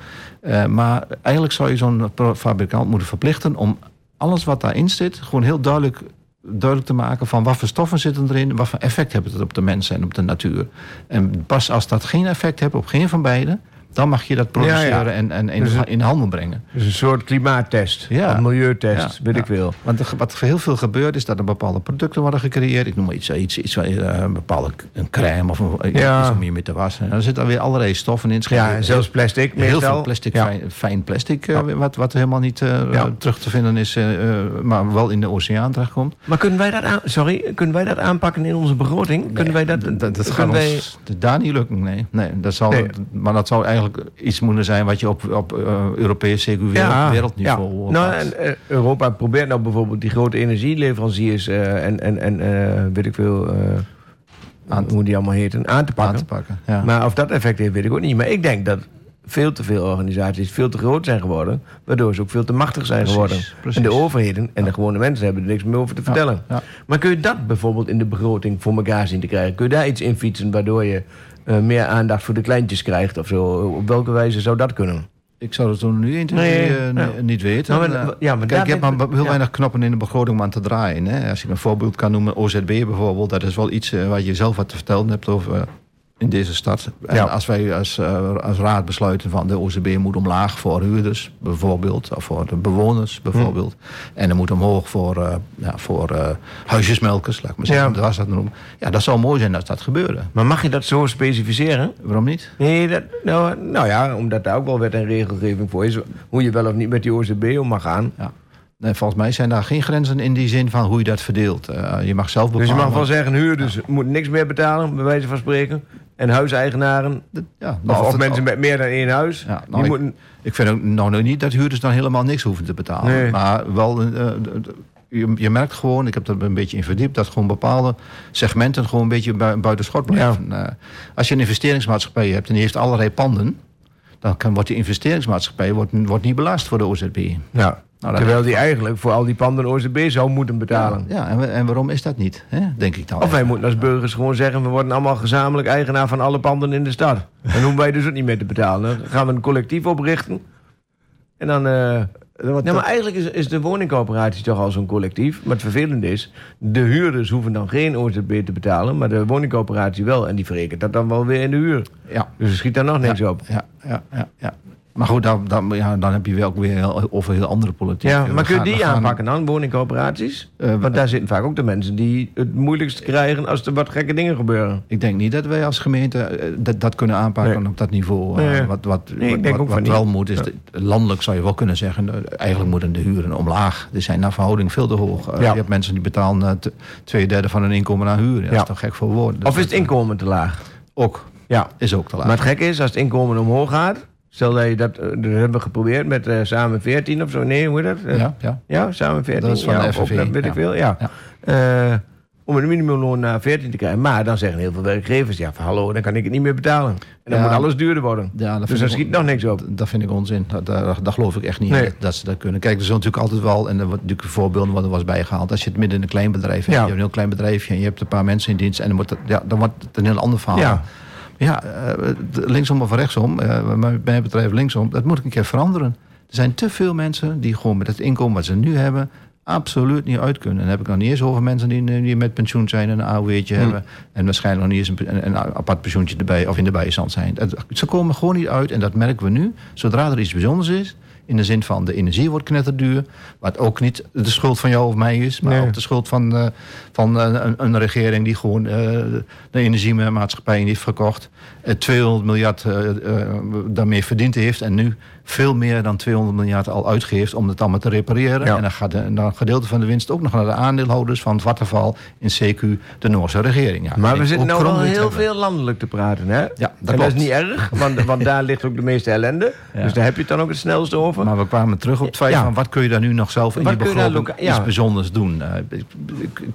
Maar eigenlijk zou je zo'n fabrikant moeten verplichten... om alles wat daarin zit... gewoon heel duidelijk, duidelijk te maken... van wat voor stoffen zitten erin... wat voor effect heeft het op de mensen en op de natuur. En pas als dat geen effect heeft op geen van beide... dan mag je dat produceren Ja, ja. en, en in, Dus- in handel brengen. Dus een soort klimaattest. Ja. Een milieutest, weet ik veel. Want er- wat heel veel gebeurt is dat er bepaalde producten worden gecreëerd. Ik noem maar iets, iets, iets eh, een bepaalde een crème of een, Ja. iets om je mee te wassen. En er zitten alweer allerlei stoffen in. Ja, en zelfs plastic heel veel plastic, fijn, fijn plastic, eh, wat, wat helemaal niet eh, terug te vinden is, eh, eh, maar wel in de oceaan terechtkomt. Maar kunnen wij dat aan, sorry, kunnen wij dat aanpakken in onze begroting? kunnen wij dat, dat, dat gaat wij- ons daar niet lukken, nee. nee, dat zal, Nee. Maar dat zou eigenlijk iets moeten zijn wat je op, op eh, Europees, zeker wereld, wereldniveau... Ja. Nou, en, eh, Europa probeert nou bijvoorbeeld die grote energieleveranciers eh, en, en, en eh, weet ik veel, Aan hoe die allemaal heten, aan te pakken. aan te pakken. Ja. Maar of dat effect heeft, weet ik ook niet. Maar ik denk dat veel te veel organisaties veel te groot zijn geworden, waardoor ze ook veel te machtig zijn Precies, geworden. precies. En de overheden en de gewone mensen hebben er niks meer over te vertellen. ja. Maar kun je dat bijvoorbeeld in de begroting voor elkaar zien te krijgen? Kun je daar iets in fietsen waardoor je eh, meer aandacht voor de kleintjes krijgt of zo? Op welke wijze zou dat kunnen? Ik zou het toen nu 1, 2, Nee, 3 ja. niet weten. Nou, maar- Eh, ja, maar Kijk, ik maar heel ja. weinig knoppen in de begroting om aan te draaien. Hè. Als ik een voorbeeld kan noemen, OZB bijvoorbeeld. Dat is wel iets eh, waar je zelf wat te vertellen hebt over eh, in deze stad. En Ja. als wij als, eh, als raad besluiten van de OZB moet omlaag voor huurders bijvoorbeeld. Of voor de bewoners bijvoorbeeld. Hm. En er moet omhoog voor, eh, ja, voor eh, huisjesmelkers, laat ik maar zeggen. Ja. Dat was dat noemen. Ja, dat zou mooi zijn als dat gebeurde. Maar mag je dat zo specificeren? Waarom niet? Nee, dat, nou, nou ja, omdat daar ook wel wet en regelgeving voor is. Hoe je wel of niet met die OCB om mag gaan. Ja. Nee, volgens mij zijn daar geen grenzen in die zin van hoe je dat verdeelt. Eh, je mag zelf Dus bepalen. je mag wel zeggen, huurders moeten niks meer betalen, bij wijze van spreken. En huiseigenaren, Ja, of, of mensen met meer dan één huis, Ja, nou, die ik- moeten... Ik vind ook nou, nog niet dat huurders dan helemaal niks hoeven te betalen. Nee. Maar wel, eh, de- je, je merkt gewoon, ik heb er een beetje in verdiept, dat gewoon bepaalde segmenten gewoon een beetje bui- buiten schot blijven. Eh, als je een investeringsmaatschappij hebt en die heeft allerlei panden, dan kan, wordt die investeringsmaatschappij wordt, wordt niet belast voor de OZB. Ja. Nou, Terwijl die eigenlijk voor al die panden OCB zou moeten betalen. Ja, en, en waarom is dat niet? Hè? Denk ik dan. Of wij moeten als burgers gewoon zeggen... we worden allemaal gezamenlijk eigenaar van alle panden in de stad. Dan hoeven wij dus ook niet meer te betalen. Dan gaan we een collectief oprichten. En dan... ja, maar eigenlijk is, is de woningcoöperatie toch al zo'n collectief. Maar het vervelende is... de huurders hoeven dan geen OZB te betalen... maar de woningcoöperatie wel. En die verrekent dat dan wel weer in de huur. Ja. Dus er schiet daar nog niks ja, op. Ja, ja, ja, ja. Maar goed, dan, dan, ja, dan heb je wel ook weer heel- over heel andere politiek. Ja, We maar kun je die gaan- aanpakken dan, woningcoöperaties? Eh, Want daar zitten vaak ook de mensen die het moeilijkst krijgen als er wat gekke dingen gebeuren. Ik denk niet dat wij als gemeente eh, dat, dat kunnen aanpakken Nee. op dat niveau. eh, Nee. wat wat, Nee, wat, wat, wel moet, is Ja. de- landelijk zou je wel kunnen zeggen... eh, eigenlijk moeten de huren omlaag. Die zijn naar verhouding veel te hoog. Eh, Ja. Je hebt mensen die betalen eh, twee derde van hun inkomen aan huur. Dat is toch gek voor woorden. Of is het inkomen te laag? Ook. Ja. Is ook te laag. Maar het gekke is, als het inkomen omhoog gaat... Stel dat je dat, eh, dat hebben we geprobeerd met eh, Samen 14 of zo. Nee, hoe heet dat? Ja, ja. Ja, Samen 14. Dat is van ja, de FNV, dat weet ik ja. veel, ja. Ja. Eh, om een minimumloon naar 14 te krijgen. Maar dan zeggen heel veel werkgevers... Ja, van, hallo, dan kan ik het niet meer betalen. En dan moet alles duurder worden. Dat dus daar ik schiet nog niks op. Dat vind ik onzin. Dat, daar geloof ik echt niet Nee. dat ze dat kunnen. Kijk, er zijn natuurlijk altijd wel, en er wordt natuurlijk voorbeelden wat er was bijgehaald. Als je het midden in een klein bedrijf hebt, je hebt een heel klein bedrijfje en je hebt een paar mensen in dienst en dan wordt het, ja, dan wordt het een heel ander verhaal. Ja. Eh, linksom of rechtsom, eh, bij mij betreft linksom, dat moet ik een keer veranderen. Er zijn te veel mensen die gewoon met het inkomen wat ze nu hebben, absoluut niet uit kunnen. En dan heb ik nog niet eens over mensen die, die met pensioen zijn en een AOW'tje Hm. hebben. En waarschijnlijk nog niet eens een, een, apart pensioentje erbij of in de bijstand zijn. Het- ze komen gewoon niet uit en dat merken we nu. Zodra er iets bijzonders is, in de zin van de energie wordt knetterduur. Wat ook niet de schuld van jou of mij is, maar Nee. ook de schuld van, eh, van eh, een, een regering die gewoon eh, de energiemaatschappij heeft verkocht. eh, 200 miljard daarmee verdiend heeft en nu veel meer dan 200 miljard al uitgeeft om het allemaal te repareren. Ja. En dan gaat de, dan een gedeelte van de winst ook nog naar de aandeelhouders van Vattenval in CQ, de Noorse regering. Ja, Maar we zitten nou krom niet heel hebben. veel landelijk te praten, hè? Ja, dat en dat is niet erg, want, want daar ligt ook de meeste ellende. Ja. Dus daar heb je het dan ook het snelste over. Maar we kwamen terug op het feit van wat kun je daar nu nog zelf in Wat je begroting iets bijzonders doen. Eh, ik-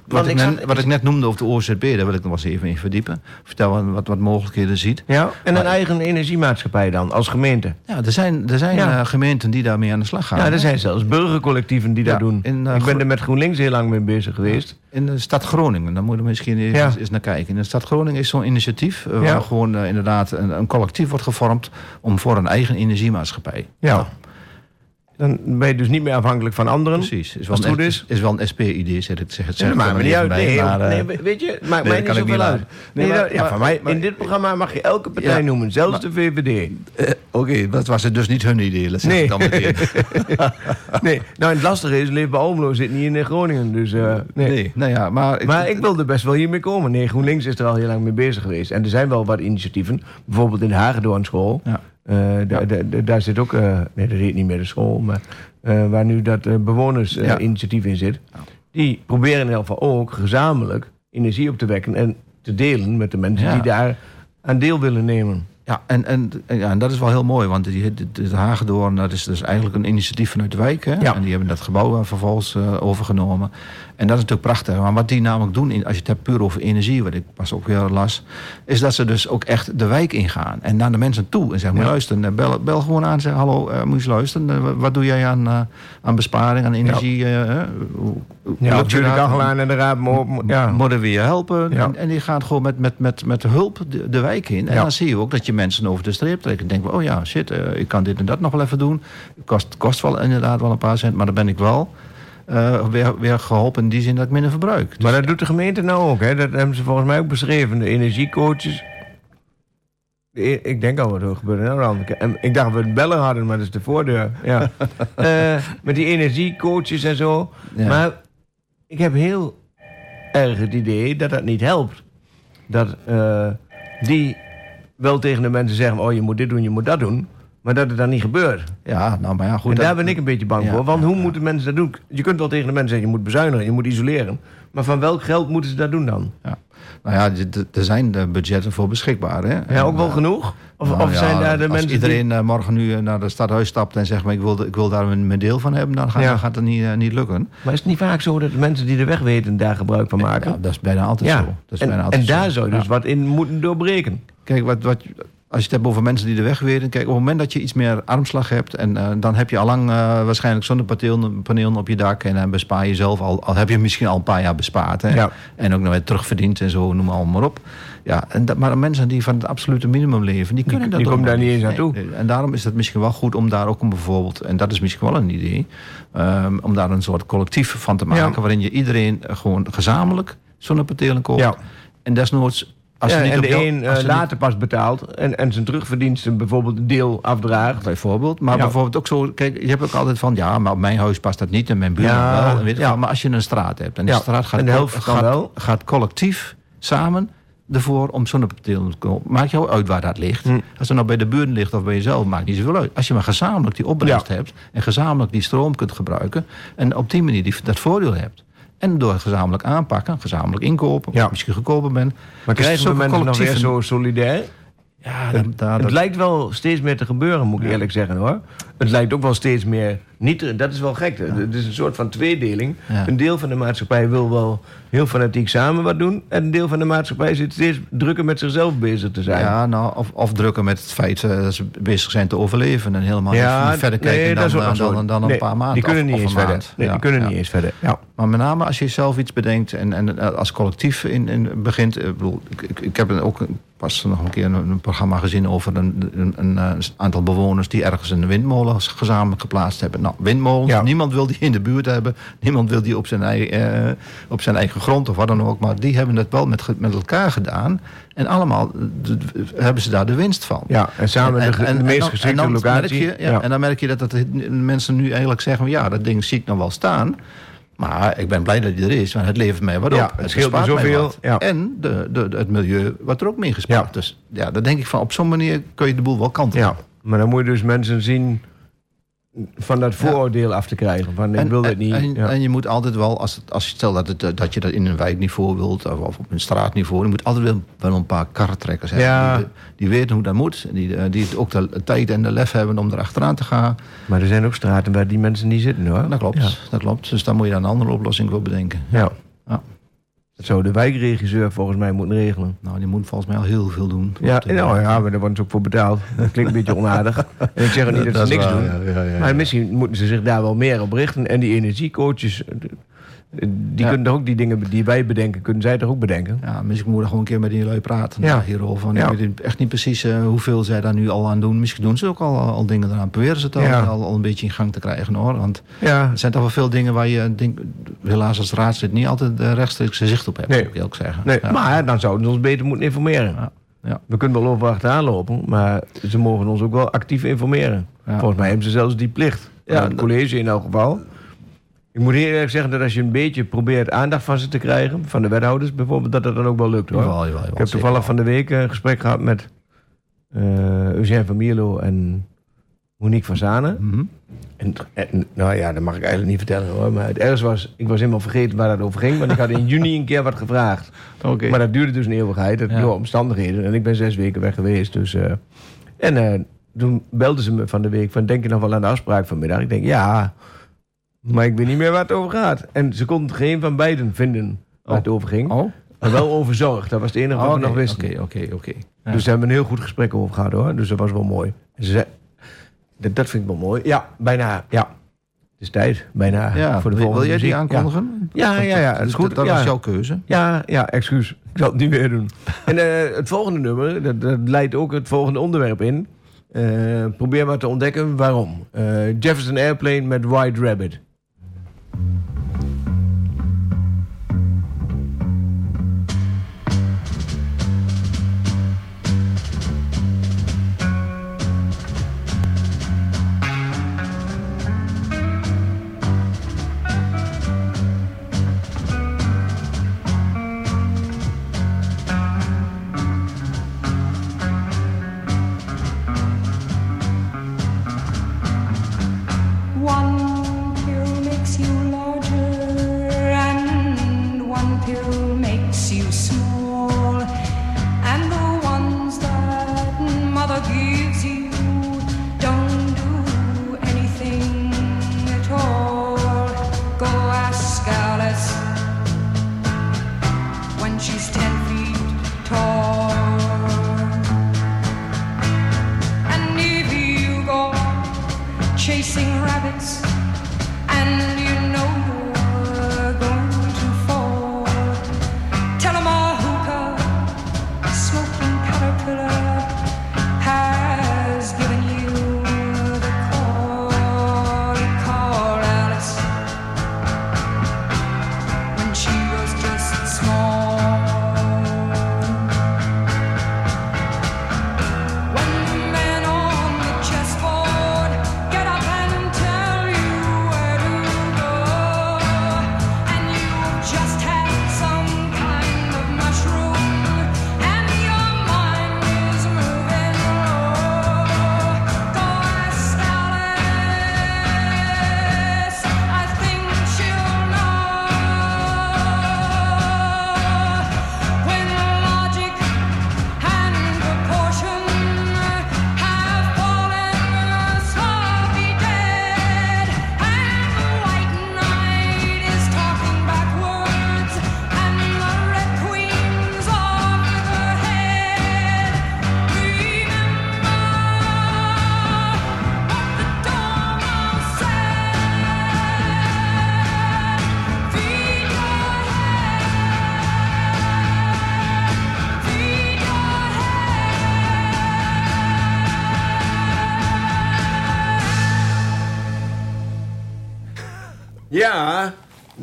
wat, ik zat- net, wat ik net noemde over de OZB, daar wil ik nog eens even in verdiepen. Vertel wat, wat, mogelijkheden ziet. ja, en een eigen energiemaatschappij dan, als gemeente. Ja, er zijn, er zijn Ja. eh, gemeenten die daarmee aan de slag gaan. Ja, er zijn zelfs burgercollectieven die Ja, dat doen. in, eh, ik ben er met GroenLinks heel lang mee bezig geweest. In de stad Groningen, daar moeten we misschien eens, eens naar kijken. In de stad Groningen is zo'n initiatief eh, waar gewoon inderdaad een, een collectief wordt gevormd om voor een eigen energiemaatschappij. Ja. Dan ben je dus niet meer afhankelijk van anderen. Precies. Is wel Als het goed is, is wel een SP-idee, zeg ik zeg het zeg ik er me niet maar uit. Nee, maar, weet je, maakt nee, mij niet ik zoveel uit. Nee, maar- ja, maar- van mij, maar- in dit programma mag je elke partij Ja, noemen, zelfs maar- de VVD. eh, Oké, dat was het dus niet hun idee. Dat Nee. ik dan meteen. nee, nou het lastige is, Leef bij Almelo zit niet in eh, Groningen. Dus, eh, nee. Nee, nou ja, maar... Maar ik wilde best wel hiermee komen. Nee, GroenLinks is er al heel lang mee bezig geweest. En er zijn wel wat initiatieven. Bijvoorbeeld in de Hagedoornschool. Ja. Eh, da- da- da- daar zit ook... eh, nee, dat heet niet meer de school. Maar eh, waar nu dat eh, Ja. bewonersinitiatief in zit. Die proberen in ieder geval ook gezamenlijk energie op te wekken. En te delen met de mensen Ja. die daar aan deel willen nemen. Ja, en, en, ja, en dat is wel heel mooi, want die, Hagedoorn, dat is dus eigenlijk een initiatief vanuit de wijk. Hè? Ja. En die hebben dat gebouw vervolgens overgenomen. En dat is natuurlijk prachtig. Maar wat die namelijk doen, in, als je het hebt puur over energie, wat ik pas ook weer las, is dat ze dus ook echt de wijk ingaan. En naar de mensen toe. En zeggen, luisteren, eh, bel, bel gewoon aan en zeg, hallo, eh, moet je luisteren. Eh, wat doe jij aan, aan besparing, aan energie? Ja, of je je de dat? kachel aan en de raad. Ja. Moeten we je helpen? Ja. En, en die gaat gewoon met, met, met, met hulp de, de wijk in. En Ja. dan zie je ook dat je mensen over de streep trekt. En denken, oh ja, shit, ik kan dit en dat nog wel even doen. Het kost, kost wel inderdaad wel een paar cent, maar dan ben ik wel eh, weer, weer geholpen in die zin dat ik minder verbruik. Maar dat doet de gemeente nou ook. Hè? Dat hebben ze volgens mij ook beschreven. De energiecoaches. De ik denk al wat er gebeurt. En ik dacht dat we het bellen hadden, maar dat is de voordeur. Ja. Eh, met die energiecoaches en zo. Ja. Maar ik heb heel erg het idee dat dat niet helpt. Dat eh, die wel tegen de mensen zeggen: Oh, je moet dit doen, je moet dat doen. Maar dat het dan niet gebeurt. Ja, nou, maar ja, goed. en dat- daar ben ik een beetje bang Ja, voor. Want ja, hoe ja. moeten mensen dat doen? Je kunt wel tegen de mensen zeggen: je moet bezuinigen, je moet isoleren. Maar van welk geld moeten ze dat doen dan? Ja. Nou ja, er zijn de budgetten voor beschikbaar. Hè? Ja, ook wel eh, genoeg? Of, nou of zijn daar de als mensen iedereen eh, morgen nu naar het stadhuis stapt en zegt... Maar ik, wil, ik wil daar een, mijn deel van hebben, dan gaat, dan gaat het niet, eh, niet lukken. Maar is het niet vaak zo dat de mensen die de weg weten daar gebruik van maken? Ja, dat is bijna altijd Ja. zo. Dat is en, bijna altijd en daar zo. zou je dus wat in moeten doorbreken. Kijk, wat, wat, als je het hebt over mensen die de weg weten... Kijk, op het moment dat je iets meer armslag hebt... en eh, dan heb je allang eh waarschijnlijk zonnepanelen panelen op je dak... en dan bespaar je zelf al, al heb je misschien al een paar jaar bespaard. Hè? Ja. En ook nog weer terugverdiend en zo, noem maar allemaal maar op. Ja, en dat, maar mensen die van het absolute minimum leven... die kunnen dat die ook komen daar niet eens naartoe. nee. En daarom is het misschien wel goed om daar ook een bijvoorbeeld... en dat is misschien wel een idee... ehm, om daar een soort collectief van te maken... Ja. waarin je iedereen eh, gewoon gezamenlijk zonnepanelen koopt... Ja. En desnoods Als Ja, niet en de jou- een eh, niet- later pas betaalt en, en zijn terugverdiensten bijvoorbeeld een deel afdraagt. Bijvoorbeeld. Maar Ja. bijvoorbeeld ook zo... Kijk, je hebt ook altijd van... Ja, maar op mijn huis past dat niet en mijn buurman Ja, wel. En weet je ja. Maar als je een straat hebt en de straat gaat, en de helft kan gaat, wel. gaat collectief samen ervoor om zonnepanelen te kopen. Maakt jou uit waar dat ligt. Hm. Als het nou bij de buren ligt of bij jezelf, maakt niet zoveel uit. Als je maar gezamenlijk die opbrengst hebt... en gezamenlijk die stroom kunt gebruiken... en op die manier die, dat voordeel hebt... En door gezamenlijk aanpakken, gezamenlijk inkopen, Ja. misschien goedkoper bent. Maar krijgen we zulke mensen nog weer zo solidair? Ja, dat, het dat- lijkt wel steeds meer te gebeuren, moet ik eerlijk zeggen hoor. Het lijkt ook wel steeds meer niet. te- Dat is wel gek. Het is een soort van tweedeling. Ja. Een deel van de maatschappij wil wel heel fanatiek samen wat doen. En een deel van de maatschappij zit steeds drukker met zichzelf bezig te zijn. Ja, nou, of, of drukken met het feit eh, dat ze bezig zijn te overleven en helemaal Ja, niet verder kijken dan, dan, dan, een paar maanden. Die kunnen niet of eens een verder. Nee, die kunnen niet eens verder. Ja. Maar met name als je zelf iets bedenkt en, en eh, als collectief in, in begint. Ik, bedoel, ik, ik, heb ook een- pas nog een keer een, een programma gezien over een, een, een, eh, aantal bewoners die ergens een windmolen gezamenlijk geplaatst hebben. Nou, windmolens, Ja. niemand wil die in de buurt hebben. Niemand wil die op zijn, eigen, eh, op zijn eigen grond of wat dan ook. Maar die hebben het wel met, met elkaar gedaan. En allemaal eh, hebben ze daar de winst van. ja, en samen de, de meest geschikte locatie. Je, ja, Ja. En dan merk je dat, dat mensen nu eigenlijk zeggen... ja, dat ding zie ik nog wel staan... maar ik ben blij dat hij er is, want het levert mij wat op. Ja, het scheelt me zoveel, ja. En de, de, het milieu wordt er ook mee gespaard. Ja. Dus ja, dan denk ik van... op zo'n manier kun je de boel wel kantelen. ja, maar dan moet je dus mensen zien van dat vooroordeel af te krijgen. Van ik wil dit niet. En, ja. en je moet altijd wel, als, het, als je stel dat, het, eh, dat je dat in een wijkniveau wilt... of, op een straatniveau... je moet altijd wel, wel een paar karretrekkers hebben. Ja. Die, die weten hoe dat moet. En die, eh, die ook de tijd en de lef hebben om erachteraan te gaan. Maar er zijn ook straten waar die mensen niet zitten hoor. Dat klopt, dat klopt. Dus daar moet je dan een andere oplossing voor bedenken. Ja. Dat zou de wijkregisseur volgens mij moeten regelen. Nou, die moet volgens mij al heel veel doen. Ja, nou ja, maar daar wordt ze ook voor betaald. Dat klinkt een beetje onaardig. En ik zeg ook niet dat, Dat ze niks waar, doen. ja, ja, ja, maar misschien moeten ze zich daar wel meer op richten. En die energiecoaches, die Ja. kunnen toch ook die dingen die wij bedenken, kunnen zij toch ook bedenken? Ja, misschien moet er gewoon een keer met die lui praten Ja. hierover. Ja. Ik weet echt niet precies eh, hoeveel zij daar nu al aan doen. Misschien doen ze ook al, al dingen eraan. Proberen ze het al, al, al een beetje in gang te krijgen hoor. Want Ja, er zijn toch wel veel dingen waar je denk, helaas als raadslid niet altijd eh, rechtstreeks zicht op hebt. Nee. Moet ik ook zeggen. nee, maar dan zouden ze ons beter moeten informeren. Ja. Ja. We kunnen wel over achteraan lopen, maar ze mogen ons ook wel actief informeren. Volgens mij hebben ze zelfs die plicht. Ja, het college in elk geval. Ik moet heel eerlijk zeggen dat als je een beetje probeert aandacht van ze te krijgen, van de wethouders bijvoorbeeld, dat dat dan ook wel lukt hoor. Jawel, jawel, jawel, ik heb toevallig van de week een gesprek gehad met eh Eugène van Mierlo en Monique van Zanen. Mhm. En, en, nou ja, dat mag ik eigenlijk niet vertellen hoor. Maar het ergste was, ik was helemaal vergeten waar dat over ging. Want ik had in juni een keer wat gevraagd. Maar dat duurde dus een eeuwigheid. Dat, Ja. Door omstandigheden. En ik ben zes weken weg geweest. Dus, eh, en eh, toen belden ze me van de week van... denk je nog wel aan de afspraak vanmiddag? Ik denk, ja. Maar ik weet niet meer waar het over gaat. En ze konden geen van beiden vinden waar Oh. het over ging. Oh, Maar wel over zorg. Dat was het enige wat we nog wisten. oké, oké, oké. Dus daar hebben we een heel goed gesprek over gehad hoor. Dus dat was wel mooi. En ze zei, dat, dat vind ik wel mooi. Ja, bijna. Ja. Het is tijd. Bijna ja, voor de wil, volgende wil jij die aankondigen? Ja, ja, ja. ja. Dat, is goed. Dat was jouw keuze. Ja, ja, excuus. Ik zal het niet meer doen. En eh, het volgende nummer, dat, dat leidt ook het volgende onderwerp in. Eh, probeer maar te ontdekken waarom. Eh, Jefferson Airplane met White Rabbit. Mm-hmm.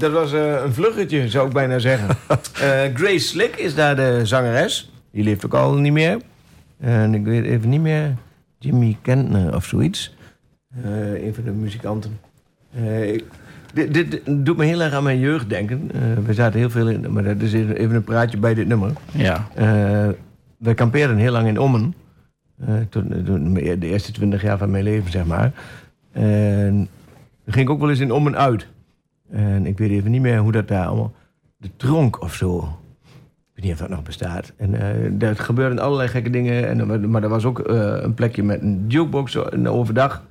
Dat was eh, een vluggetje, zou ik bijna zeggen. Eh, Grace Slick is daar de zangeres. Die leeft ook al niet meer. En ik weet even niet meer. Jimmy Kentner of zoiets. Eh, een van de muzikanten. Ik- dit, dit doet me heel erg aan mijn jeugd denken. We zaten heel veel in, maar dat is even een praatje bij dit nummer. Ja. We kampeerden heel lang in Ommen. Toen, toen- de eerste twintig jaar van mijn leven, zeg maar. En dan ging ik ook wel eens in Ommen uit. En ik weet even niet meer hoe dat daar allemaal... De tronk of zo. Ik weet niet of dat nog bestaat. En eh er gebeurden allerlei gekke dingen. En, er- maar er was ook eh, een plekje met een jukebox overdag.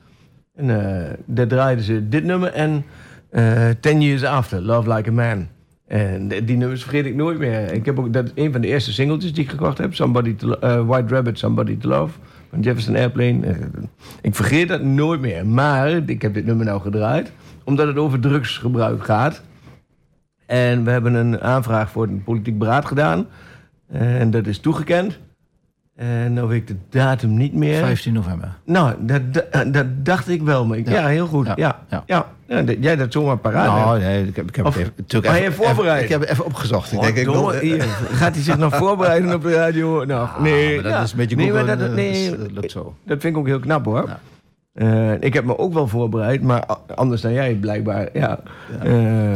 En eh, daar draaiden ze dit nummer en eh Ten Years After, Love Like a Man. En die nummers vergeet ik nooit meer. Ik heb ook dat een van de eerste singletjes die ik gekocht heb. Somebody eh, White Rabbit, Somebody to Love. Van Jefferson Airplane. Eh, ik vergeet dat nooit meer. Maar ik heb dit nummer nou gedraaid. Omdat het over drugsgebruik gaat. En we hebben een aanvraag voor een politiek beraad gedaan. En dat is toegekend. En nou weet ik de datum niet meer. 15 november. Nou, dat, dat, dat dacht ik wel. Maar ik- ja. Ja. heel goed. Ja, Ja. ja. Ja. ja. dat- jij dat zomaar paraat hebt. Nou, nee, ik heb, ik heb Of- het even, natuurlijk maar even, je voorbereid. even- ik heb het even opgezocht. Ik Oh, denk, ik wil, domme, hier, gaat hij zich nog voorbereiden op de radio? Nou, nee, maar dat ja. is een beetje nee, dat, eh, nee, dat lukt zo. dat vind ik ook heel knap hoor. Eh, ik heb me ook wel voorbereid, maar anders dan jij blijkbaar. Ja. Eh,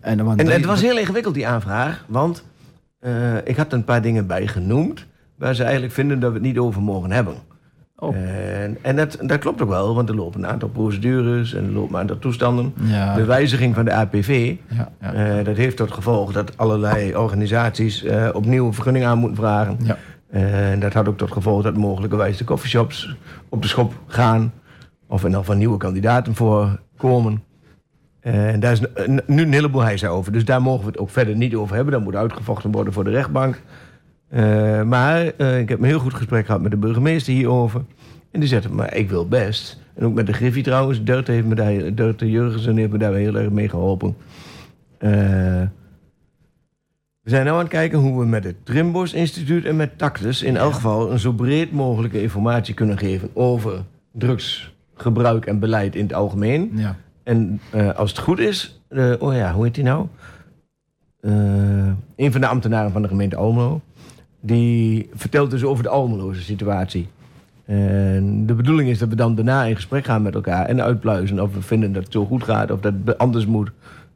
En, dan en drie- het was heel ingewikkeld die aanvraag, want eh, ik had er een paar dingen bij genoemd waar ze eigenlijk vinden dat we het niet over mogen hebben. Oh. En, en dat, dat klopt ook wel, want er lopen een aantal procedures en er lopen een aantal toestanden. Ja. De wijziging van de APV, Ja, ja. dat heeft tot gevolg dat allerlei organisaties opnieuw een vergunning aan moeten vragen. Ja. En dat had ook tot gevolg dat mogelijkerwijs de coffeeshops op de schop gaan. Of er nog van nieuwe kandidaten voor komen. En daar is nu een heleboel heisa over. Dus daar mogen we het ook verder niet over hebben. Dat moet uitgevochten worden voor de rechtbank. Eh, maar eh, ik heb een heel goed gesprek gehad met de burgemeester hierover. En die zegt, maar ik wil best. En ook met de Griffie trouwens. Dirk heeft me daar, Jurgensen heeft me daar heel erg mee geholpen. Eh, we zijn nu aan het kijken hoe we met het Trimbos Instituut en met Tactus... in elk geval een zo breed mogelijke informatie kunnen geven... over drugsgebruik en beleid in het algemeen. Ja. En eh, als het goed is, eh, oh ja, hoe heet die nou? Eh, een van de ambtenaren van de gemeente Almelo. Die vertelt dus over de Almeloze situatie. En de bedoeling is dat we dan daarna in gesprek gaan met elkaar en uitpluizen of we vinden dat het zo goed gaat of dat het anders moet.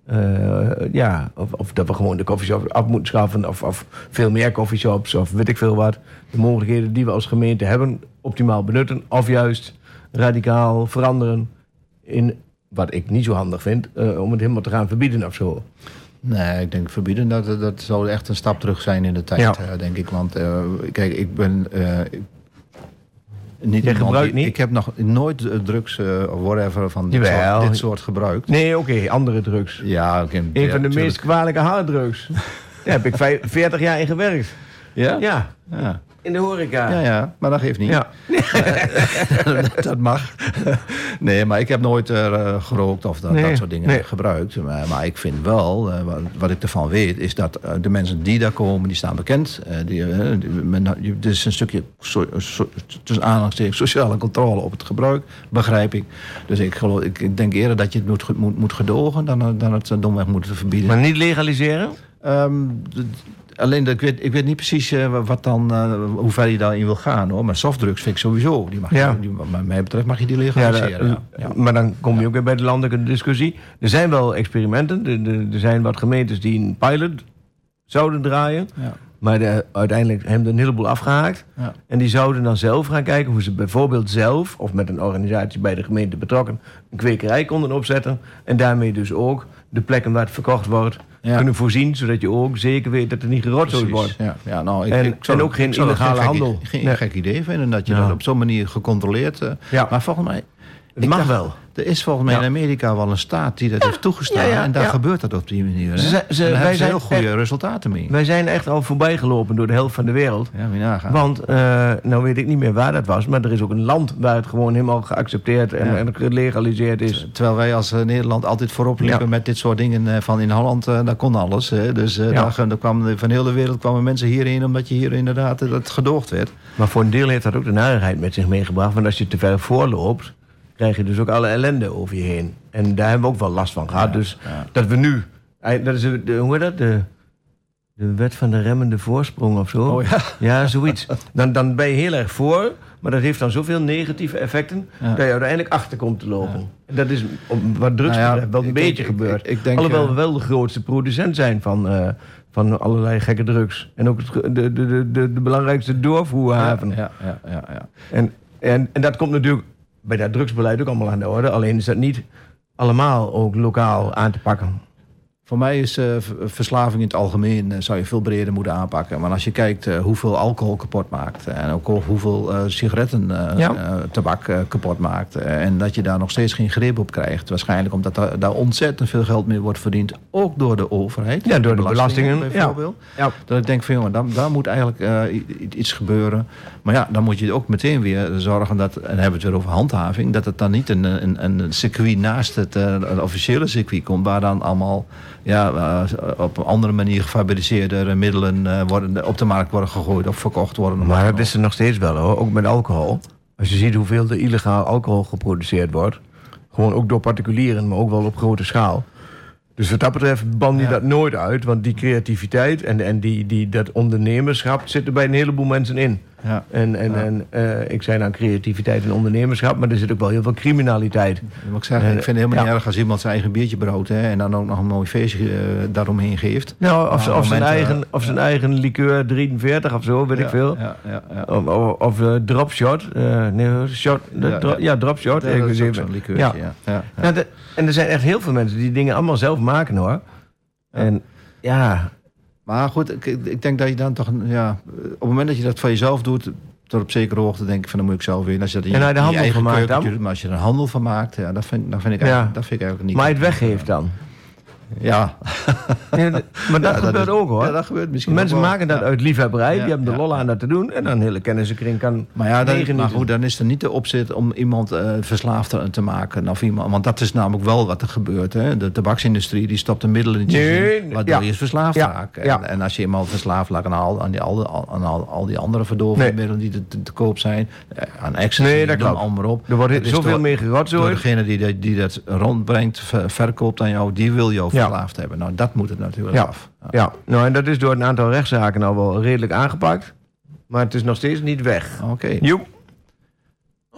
Eh, ja, of, of dat we gewoon de coffeeshop af moeten schaffen of, of veel meer coffeeshops of weet ik veel wat. De mogelijkheden die we als gemeente hebben optimaal benutten of juist radicaal veranderen in wat ik niet zo handig vind, eh, om het helemaal te gaan verbieden of zo. Nee, ik denk verbieden, dat, dat zou echt een stap terug zijn in de tijd, Ja. eh, denk ik. Want kijk, ik ben... ik- niet Jij iemand gebruikt die- niet? Ik heb nog nooit eh, drugs eh, of whatever van dit soort, dit soort gebruikt. Nee, oké, andere drugs. Ja, oké. Een ja, van de meest kwalijke harddrugs. Daar heb ik vijf- 40 jaar in gewerkt. Ja? Ja, Ja. In de horeca. Ja, ja, maar dat geeft niet. Ja. dat mag. Nee, maar ik heb nooit eh, gerookt of dat, Nee, dat soort dingen nee. gebruikt. Maar, maar ik vind wel, eh, wat, wat ik ervan weet, is dat eh, de mensen die daar komen, die staan bekend. Die, die, men, het is een stukje, so, so, tussen aanhalingstekens, sociale controle op het gebruik, begrijp ik. Dus ik, geloof, ik, ik denk eerder dat je het moet, moet, moet gedogen dan, dan het domweg moet verbieden. Maar niet legaliseren? Ehm, alleen, dat, ik, weet, ik weet niet precies eh, wat dan, eh, hoe ver je daarin wil gaan hoor. Maar softdrugs vind ik sowieso. Die mag Ja. je, die, wat mij betreft mag je die legaliseren. Ja, ja. Maar dan kom je ook weer bij de landelijke discussie. Er zijn wel experimenten. Er, er- zijn wat gemeentes die een pilot zouden draaien. Ja. Maar de- uiteindelijk hebben er een heleboel afgehaakt. Ja. En die zouden dan zelf gaan kijken hoe ze bijvoorbeeld zelf... of met een organisatie bij de gemeente betrokken... een kwekerij konden opzetten. En daarmee dus ook de plekken waar het verkocht wordt... Ja. kunnen voorzien, zodat je ook zeker weet dat er niet gerotzooi wordt. Ja, ja, nou, ik, En- ik zou en ook geen illegale handel. Geen Nee. gek idee vinden dat je dat op zo'n manier gecontroleerd. eh, Ja. Maar volgens mij. Het ik mag dacht, wel. Er is volgens mij Ja. in Amerika wel een staat die dat heeft toegestaan. ja, ja, en daar ja. gebeurt dat op die manier. Hè? Ze ze- daar wij hebben ze zijn heel goede echt- resultaten mee. Wij zijn echt al voorbij gelopen door de helft van de wereld. Want, eh, nou weet ik niet meer waar dat was... maar er is ook een land waar het gewoon helemaal geaccepteerd en, Ja. en gelegaliseerd is. Terwijl wij als eh, Nederland altijd voorop liepen Ja. met dit soort dingen eh, van in Holland, eh, daar kon alles. Hè. Dus eh, Ja. daar, daar kwamen, van heel de wereld kwamen mensen hierheen omdat je hier inderdaad dat gedoogd werd. Maar voor een deel heeft dat ook de narigheid met zich meegebracht. Want als je te ver voorloopt... krijg je dus ook alle ellende over je heen. En daar hebben we ook wel last van gehad. dus dat we nu, eh, dat is de, de- hoe heet dat? De, de wet van de remmende voorsprong of zo. Oh ja. Ja, zoiets. Dan, dan ben je heel erg voor, maar dat heeft dan zoveel negatieve effecten Ja. dat je uiteindelijk achter komt te lopen. En dat is wat drugs Nou wel een beetje denk, Alhoewel eh, we wel de grootste producent zijn van, eh, van allerlei gekke drugs. En ook de, de, de, de, de belangrijkste doorvoerhaven. Ja, ja, ja, ja. En, en, en dat komt natuurlijk bij dat drugsbeleid ook allemaal aan de orde. Alleen is dat niet allemaal ook lokaal aan te pakken. Voor mij is v- verslaving in het algemeen eh, zou je veel breder moeten aanpakken. Maar als je kijkt eh, hoeveel alcohol kapot maakt en ook hoeveel sigaretten, Ja. tabak kapot maakt. en dat je daar nog steeds geen grip op krijgt. Waarschijnlijk omdat daar, daar ontzettend veel geld mee wordt verdiend. Ook door de overheid. Ja, door de belastingen, bijvoorbeeld. Ja. Dat ik denk van jongen, daar, daar moet eigenlijk iets gebeuren. Maar ja, dan moet je ook meteen weer zorgen dat, en dan hebben we het weer over handhaving, dat het dan niet een, een, een circuit naast het officiële circuit komt, waar dan allemaal ja, eh, op een andere manier gefabriceerde middelen eh, worden, op de markt worden gegooid of verkocht worden. Maar dat is er nog steeds wel hoor, ook met alcohol. Als je ziet hoeveel er illegaal alcohol geproduceerd wordt. Gewoon ook door particulieren, maar ook wel op grote schaal. Dus wat dat betreft ban je Ja. dat nooit uit. Want die creativiteit en, en die, die, dat ondernemerschap zit er bij een heleboel mensen in. Ja. En, en, Ja. en eh, ik zei nou creativiteit en ondernemerschap, maar er zit ook wel heel veel criminaliteit. Ik zeggen, En, ik vind het helemaal ja. niet erg als iemand zijn eigen biertje brood hè, en dan ook nog een mooi feestje eh, daaromheen geeft. Nou, of, zijn, eigen, eh, of zijn eigen liqueur 43 of zo, weet ik veel. Ja, ja, ja. Of, of, of eh, dropshot. eh, nee, shot, Ja, dro- ja. ja, dropshot. Dat is zo'n. Nou, de- en er zijn echt heel veel mensen die dingen allemaal zelf maken hoor. En ja, Maar goed, ik, ik denk dat je dan toch... Ja, op het moment dat je dat van jezelf doet... tot op zekere hoogte denk ik van... dan moet ik zelf weer. Als je dat in En je, hij de handel van maakt dan? Maar als je er een handel van maakt... Ja, dat, vind, dat, vind ik Ja. eigenlijk, dat vind ik eigenlijk niet... maar het weggeeft dan. Ja. Maar dat Ja, gebeurt is- ook hoor. Ja, dat gebeurt misschien Mensen ook maken dat uit liefhebberij. Die hebben de lol aan dat te doen. En dan een hele kennissenkring kan Maar ja, dan, maar goed, dan is er niet de opzet om iemand eh, verslaafd te- maken. Of iemand, want dat is namelijk wel wat er gebeurt. Hè? De tabaksindustrie die stopt een middel in je Nee, zin, waardoor je verslaafd raakt. En, en als je iemand verslaafd raakt aan al, aan die, al, aan al, al die andere verdovende Nee. middelen die te, koop zijn, eh, aan ecstasy, Nee, dat allemaal op. Er wordt zoveel meer Door gerotzooid. degene die, dat- die dat rondbrengt, ver- verkoopt aan jou, die wil jou. Verslaafd hebben. Nou, dat moet het natuurlijk Ja. af. Ja. Ja, nou en dat is door een aantal rechtszaken al wel redelijk aangepakt. Maar het is nog steeds niet weg. Oké. Joep.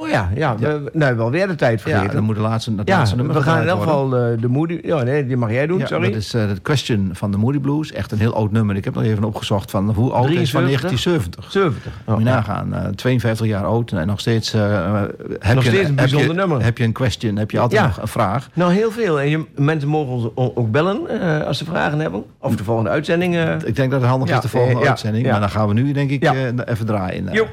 Oh ja, ja. We, nou, wel weer de tijd Ja, vergeten. dan moet de laatste, dat Ja, laatste nummer we gaan in elk geval eh, de Moody... Ja, nee, die mag jij doen, Ja, sorry. Dat is eh, de Question van de Moody Blues. Echt een heel oud nummer. Ik heb nog even opgezocht van hoe oud is van 73? 1970. 70. Moet je Oh, ja. nagaan. eh, 52 jaar oud en nog steeds... eh, heb Nog je, steeds een heb bijzonder je, nummer. Heb je een question, heb je altijd Ja. nog een vraag. Nou, heel veel. En je, mensen mogen ons ook bellen eh, als ze vragen hebben. Of de volgende uitzending. eh. Ik denk dat het handig Ja, is de volgende eh, ja, uitzending. ja. Maar dan gaan we nu denk ik Ja. eh, even draaien. eh. Joep.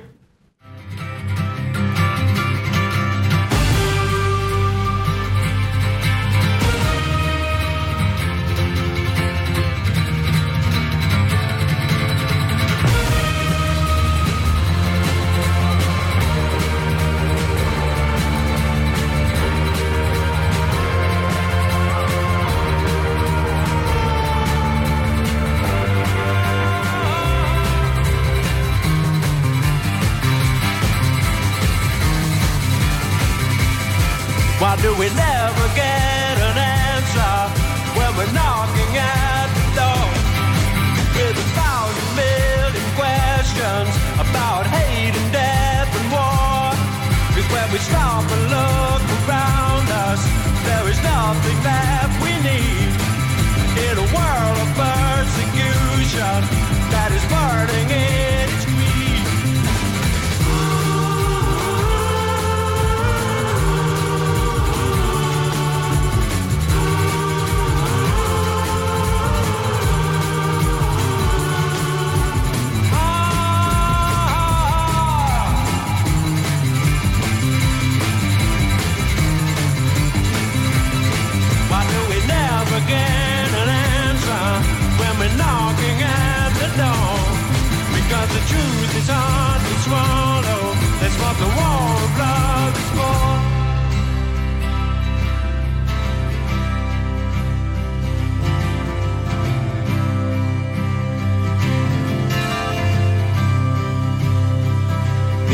The truth is hard to swallow. That's what the war of love is for.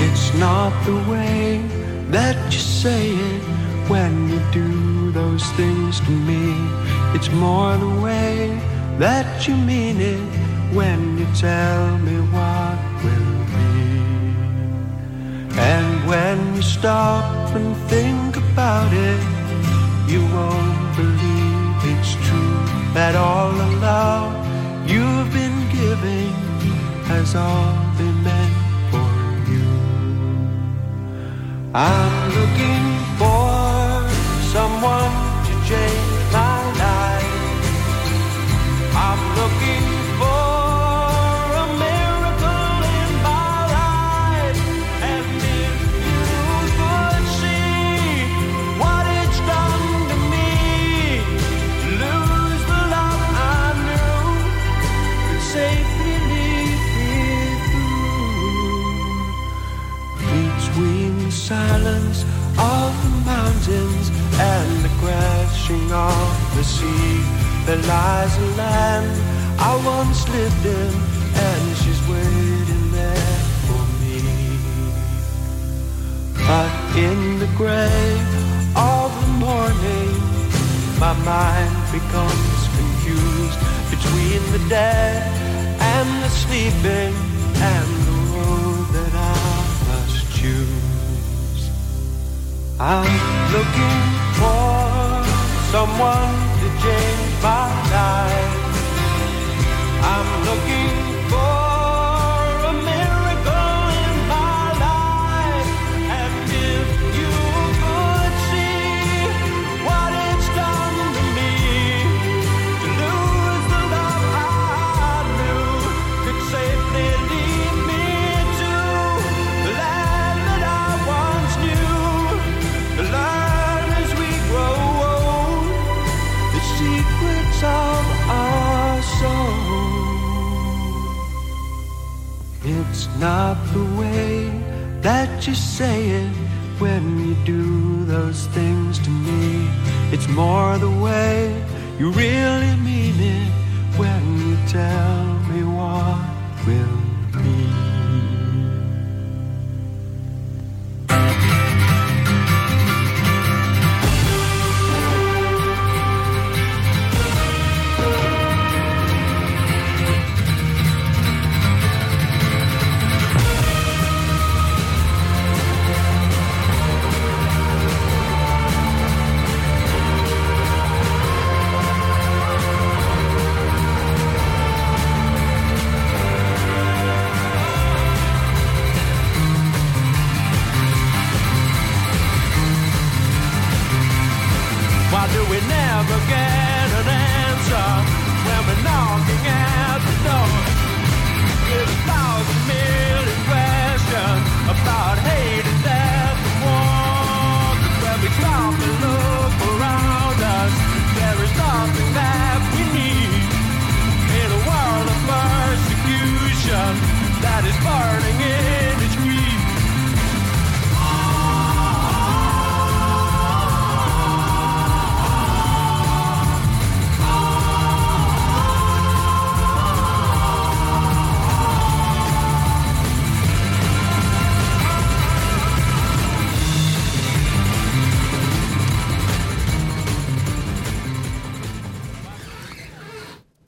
It's not the way that you say it when you do those things to me. It's more the way that you mean it when you tell me what will be. And when you stop and think about it, you won't believe it's true that all the love you've been giving has all been meant for you. I'm looking for someone to change my life. I'm looking crashing of the sea. There lies a land I once lived in, and she's waiting there for me. But in the gray of the morning, my mind becomes confused between the dead and the sleeping and the road that I must choose. I'm looking for someone to change my life. I'm looking not the way that you say it when you do those things to me. It's more the way you really mean it when you tell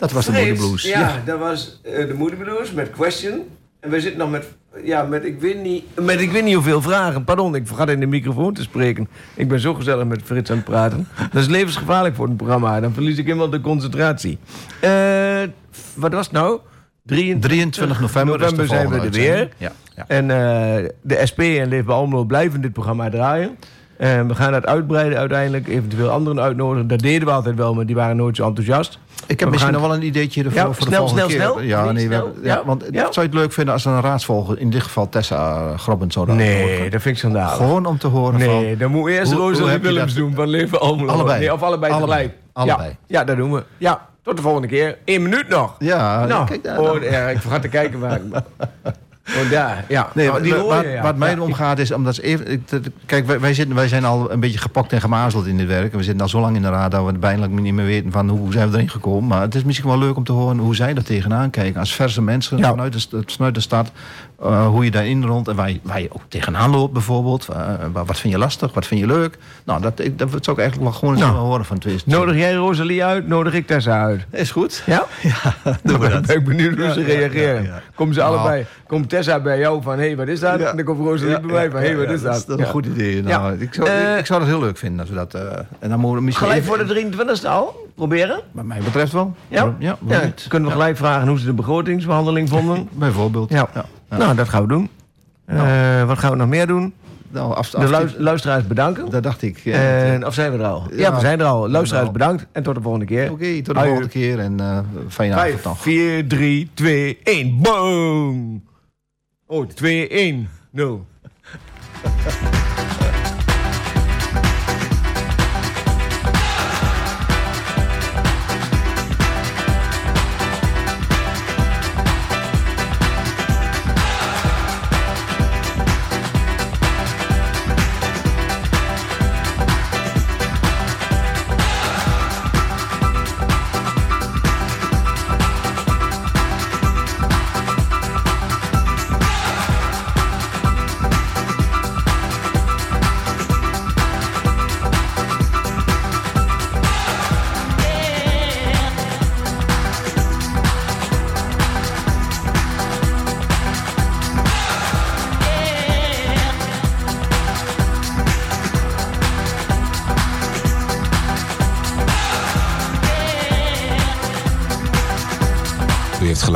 Dat was de moederblues. Ja, dat was eh, de moederblues met Question. En we zitten nog met, ja, met, ik weet niet, met ik weet niet hoeveel vragen. Pardon, ik vergat in de microfoon te spreken. Ik ben zo gezellig met Frits aan het praten. Dat is levensgevaarlijk voor het programma. Dan verlies ik helemaal de concentratie. Eh, wat was het nou? 23, 23 november, is de november zijn we er weer. Ja, ja. En eh, de SP en Leef bij Almelo blijven dit programma draaien. En we gaan dat uitbreiden uiteindelijk. Eventueel anderen uitnodigen. Dat deden we altijd wel, maar die waren nooit zo enthousiast. Ik heb misschien gaan- nog wel een ideetje ervoor Ja, voor de snel, volgende snel, keer. snel. Ja, nee, snel. ja, Ja. want Ja. zou je het leuk vinden als er een raadsvolger, in dit geval Tessa uh, Grobbend, zou raad Nee, dat vind ik schandalig. Gewoon om te horen van... Nee, dan moet eerst Rosalie Willems dat- doen van Leven Almelo. Allebei. Nee, of allebei, Allebei. tegelijk. Allebei. Ja, dat doen we. Ja, tot de volgende keer. Eén minuut nog. Ja, nou, kijk daar oh, ik vergat te kijken waar ik... Oh, daar, ja. Nee, Oh, die wat, ja. wat mij Ja, erom gaat is, omdat even, kijk, wij, wij, zitten, wij zijn al een beetje gepokt en gemazeld in dit werk. En we zitten al zo lang in de raad dat we het bijna niet meer weten van hoe zijn we erin gekomen. Maar het is misschien wel leuk om te horen hoe zij er tegenaan kijken. Als verse mensen Ja. vanuit, de, vanuit de stad, eh, hoe je daarin rond en waar je, waar je ook tegenaan loopt bijvoorbeeld. Eh, wat, vind je lastig, wat vind je leuk? Nou, dat, ik, dat zou ik eigenlijk wel gewoon eens Nou. willen horen van twee. Nodig jij Rosalie uit, nodig ik Tessa uit. Is goed. Ja? Ja, doen we dat. ben ik benieuwd hoe ze reageren. Komen ze Nou. allebei. Komt Tessa bij jou van, hé, hey, wat is dat? En dan komt Rosalie bij mij van, hé, hey, wat is dat? Dat is een goed idee. Nou, Ja. ik, zou, Eh, ik, ik zou dat heel leuk vinden als we dat. eh, en dan moeten we misschien. Gelijk voor de 23e al? Proberen? Wat mij betreft wel. Ja? Ja? Kunnen we gelijk vragen hoe ze de begrotingsbehandeling vonden? Bijvoorbeeld. Ja. Nou, dat gaan we doen. Eh, wat gaan we nog meer doen? Nou, af, De luis- luisteraars bedanken. Dat dacht ik. Ja. En, of zijn we er al? Ja, Ja. we zijn er al. Luisteraars Nou. bedankt. En tot de volgende keer. Oké, tot de volgende keer en eh fijne avond 5, nog. 4, 3, 2, 1. Boom! Oh, 2,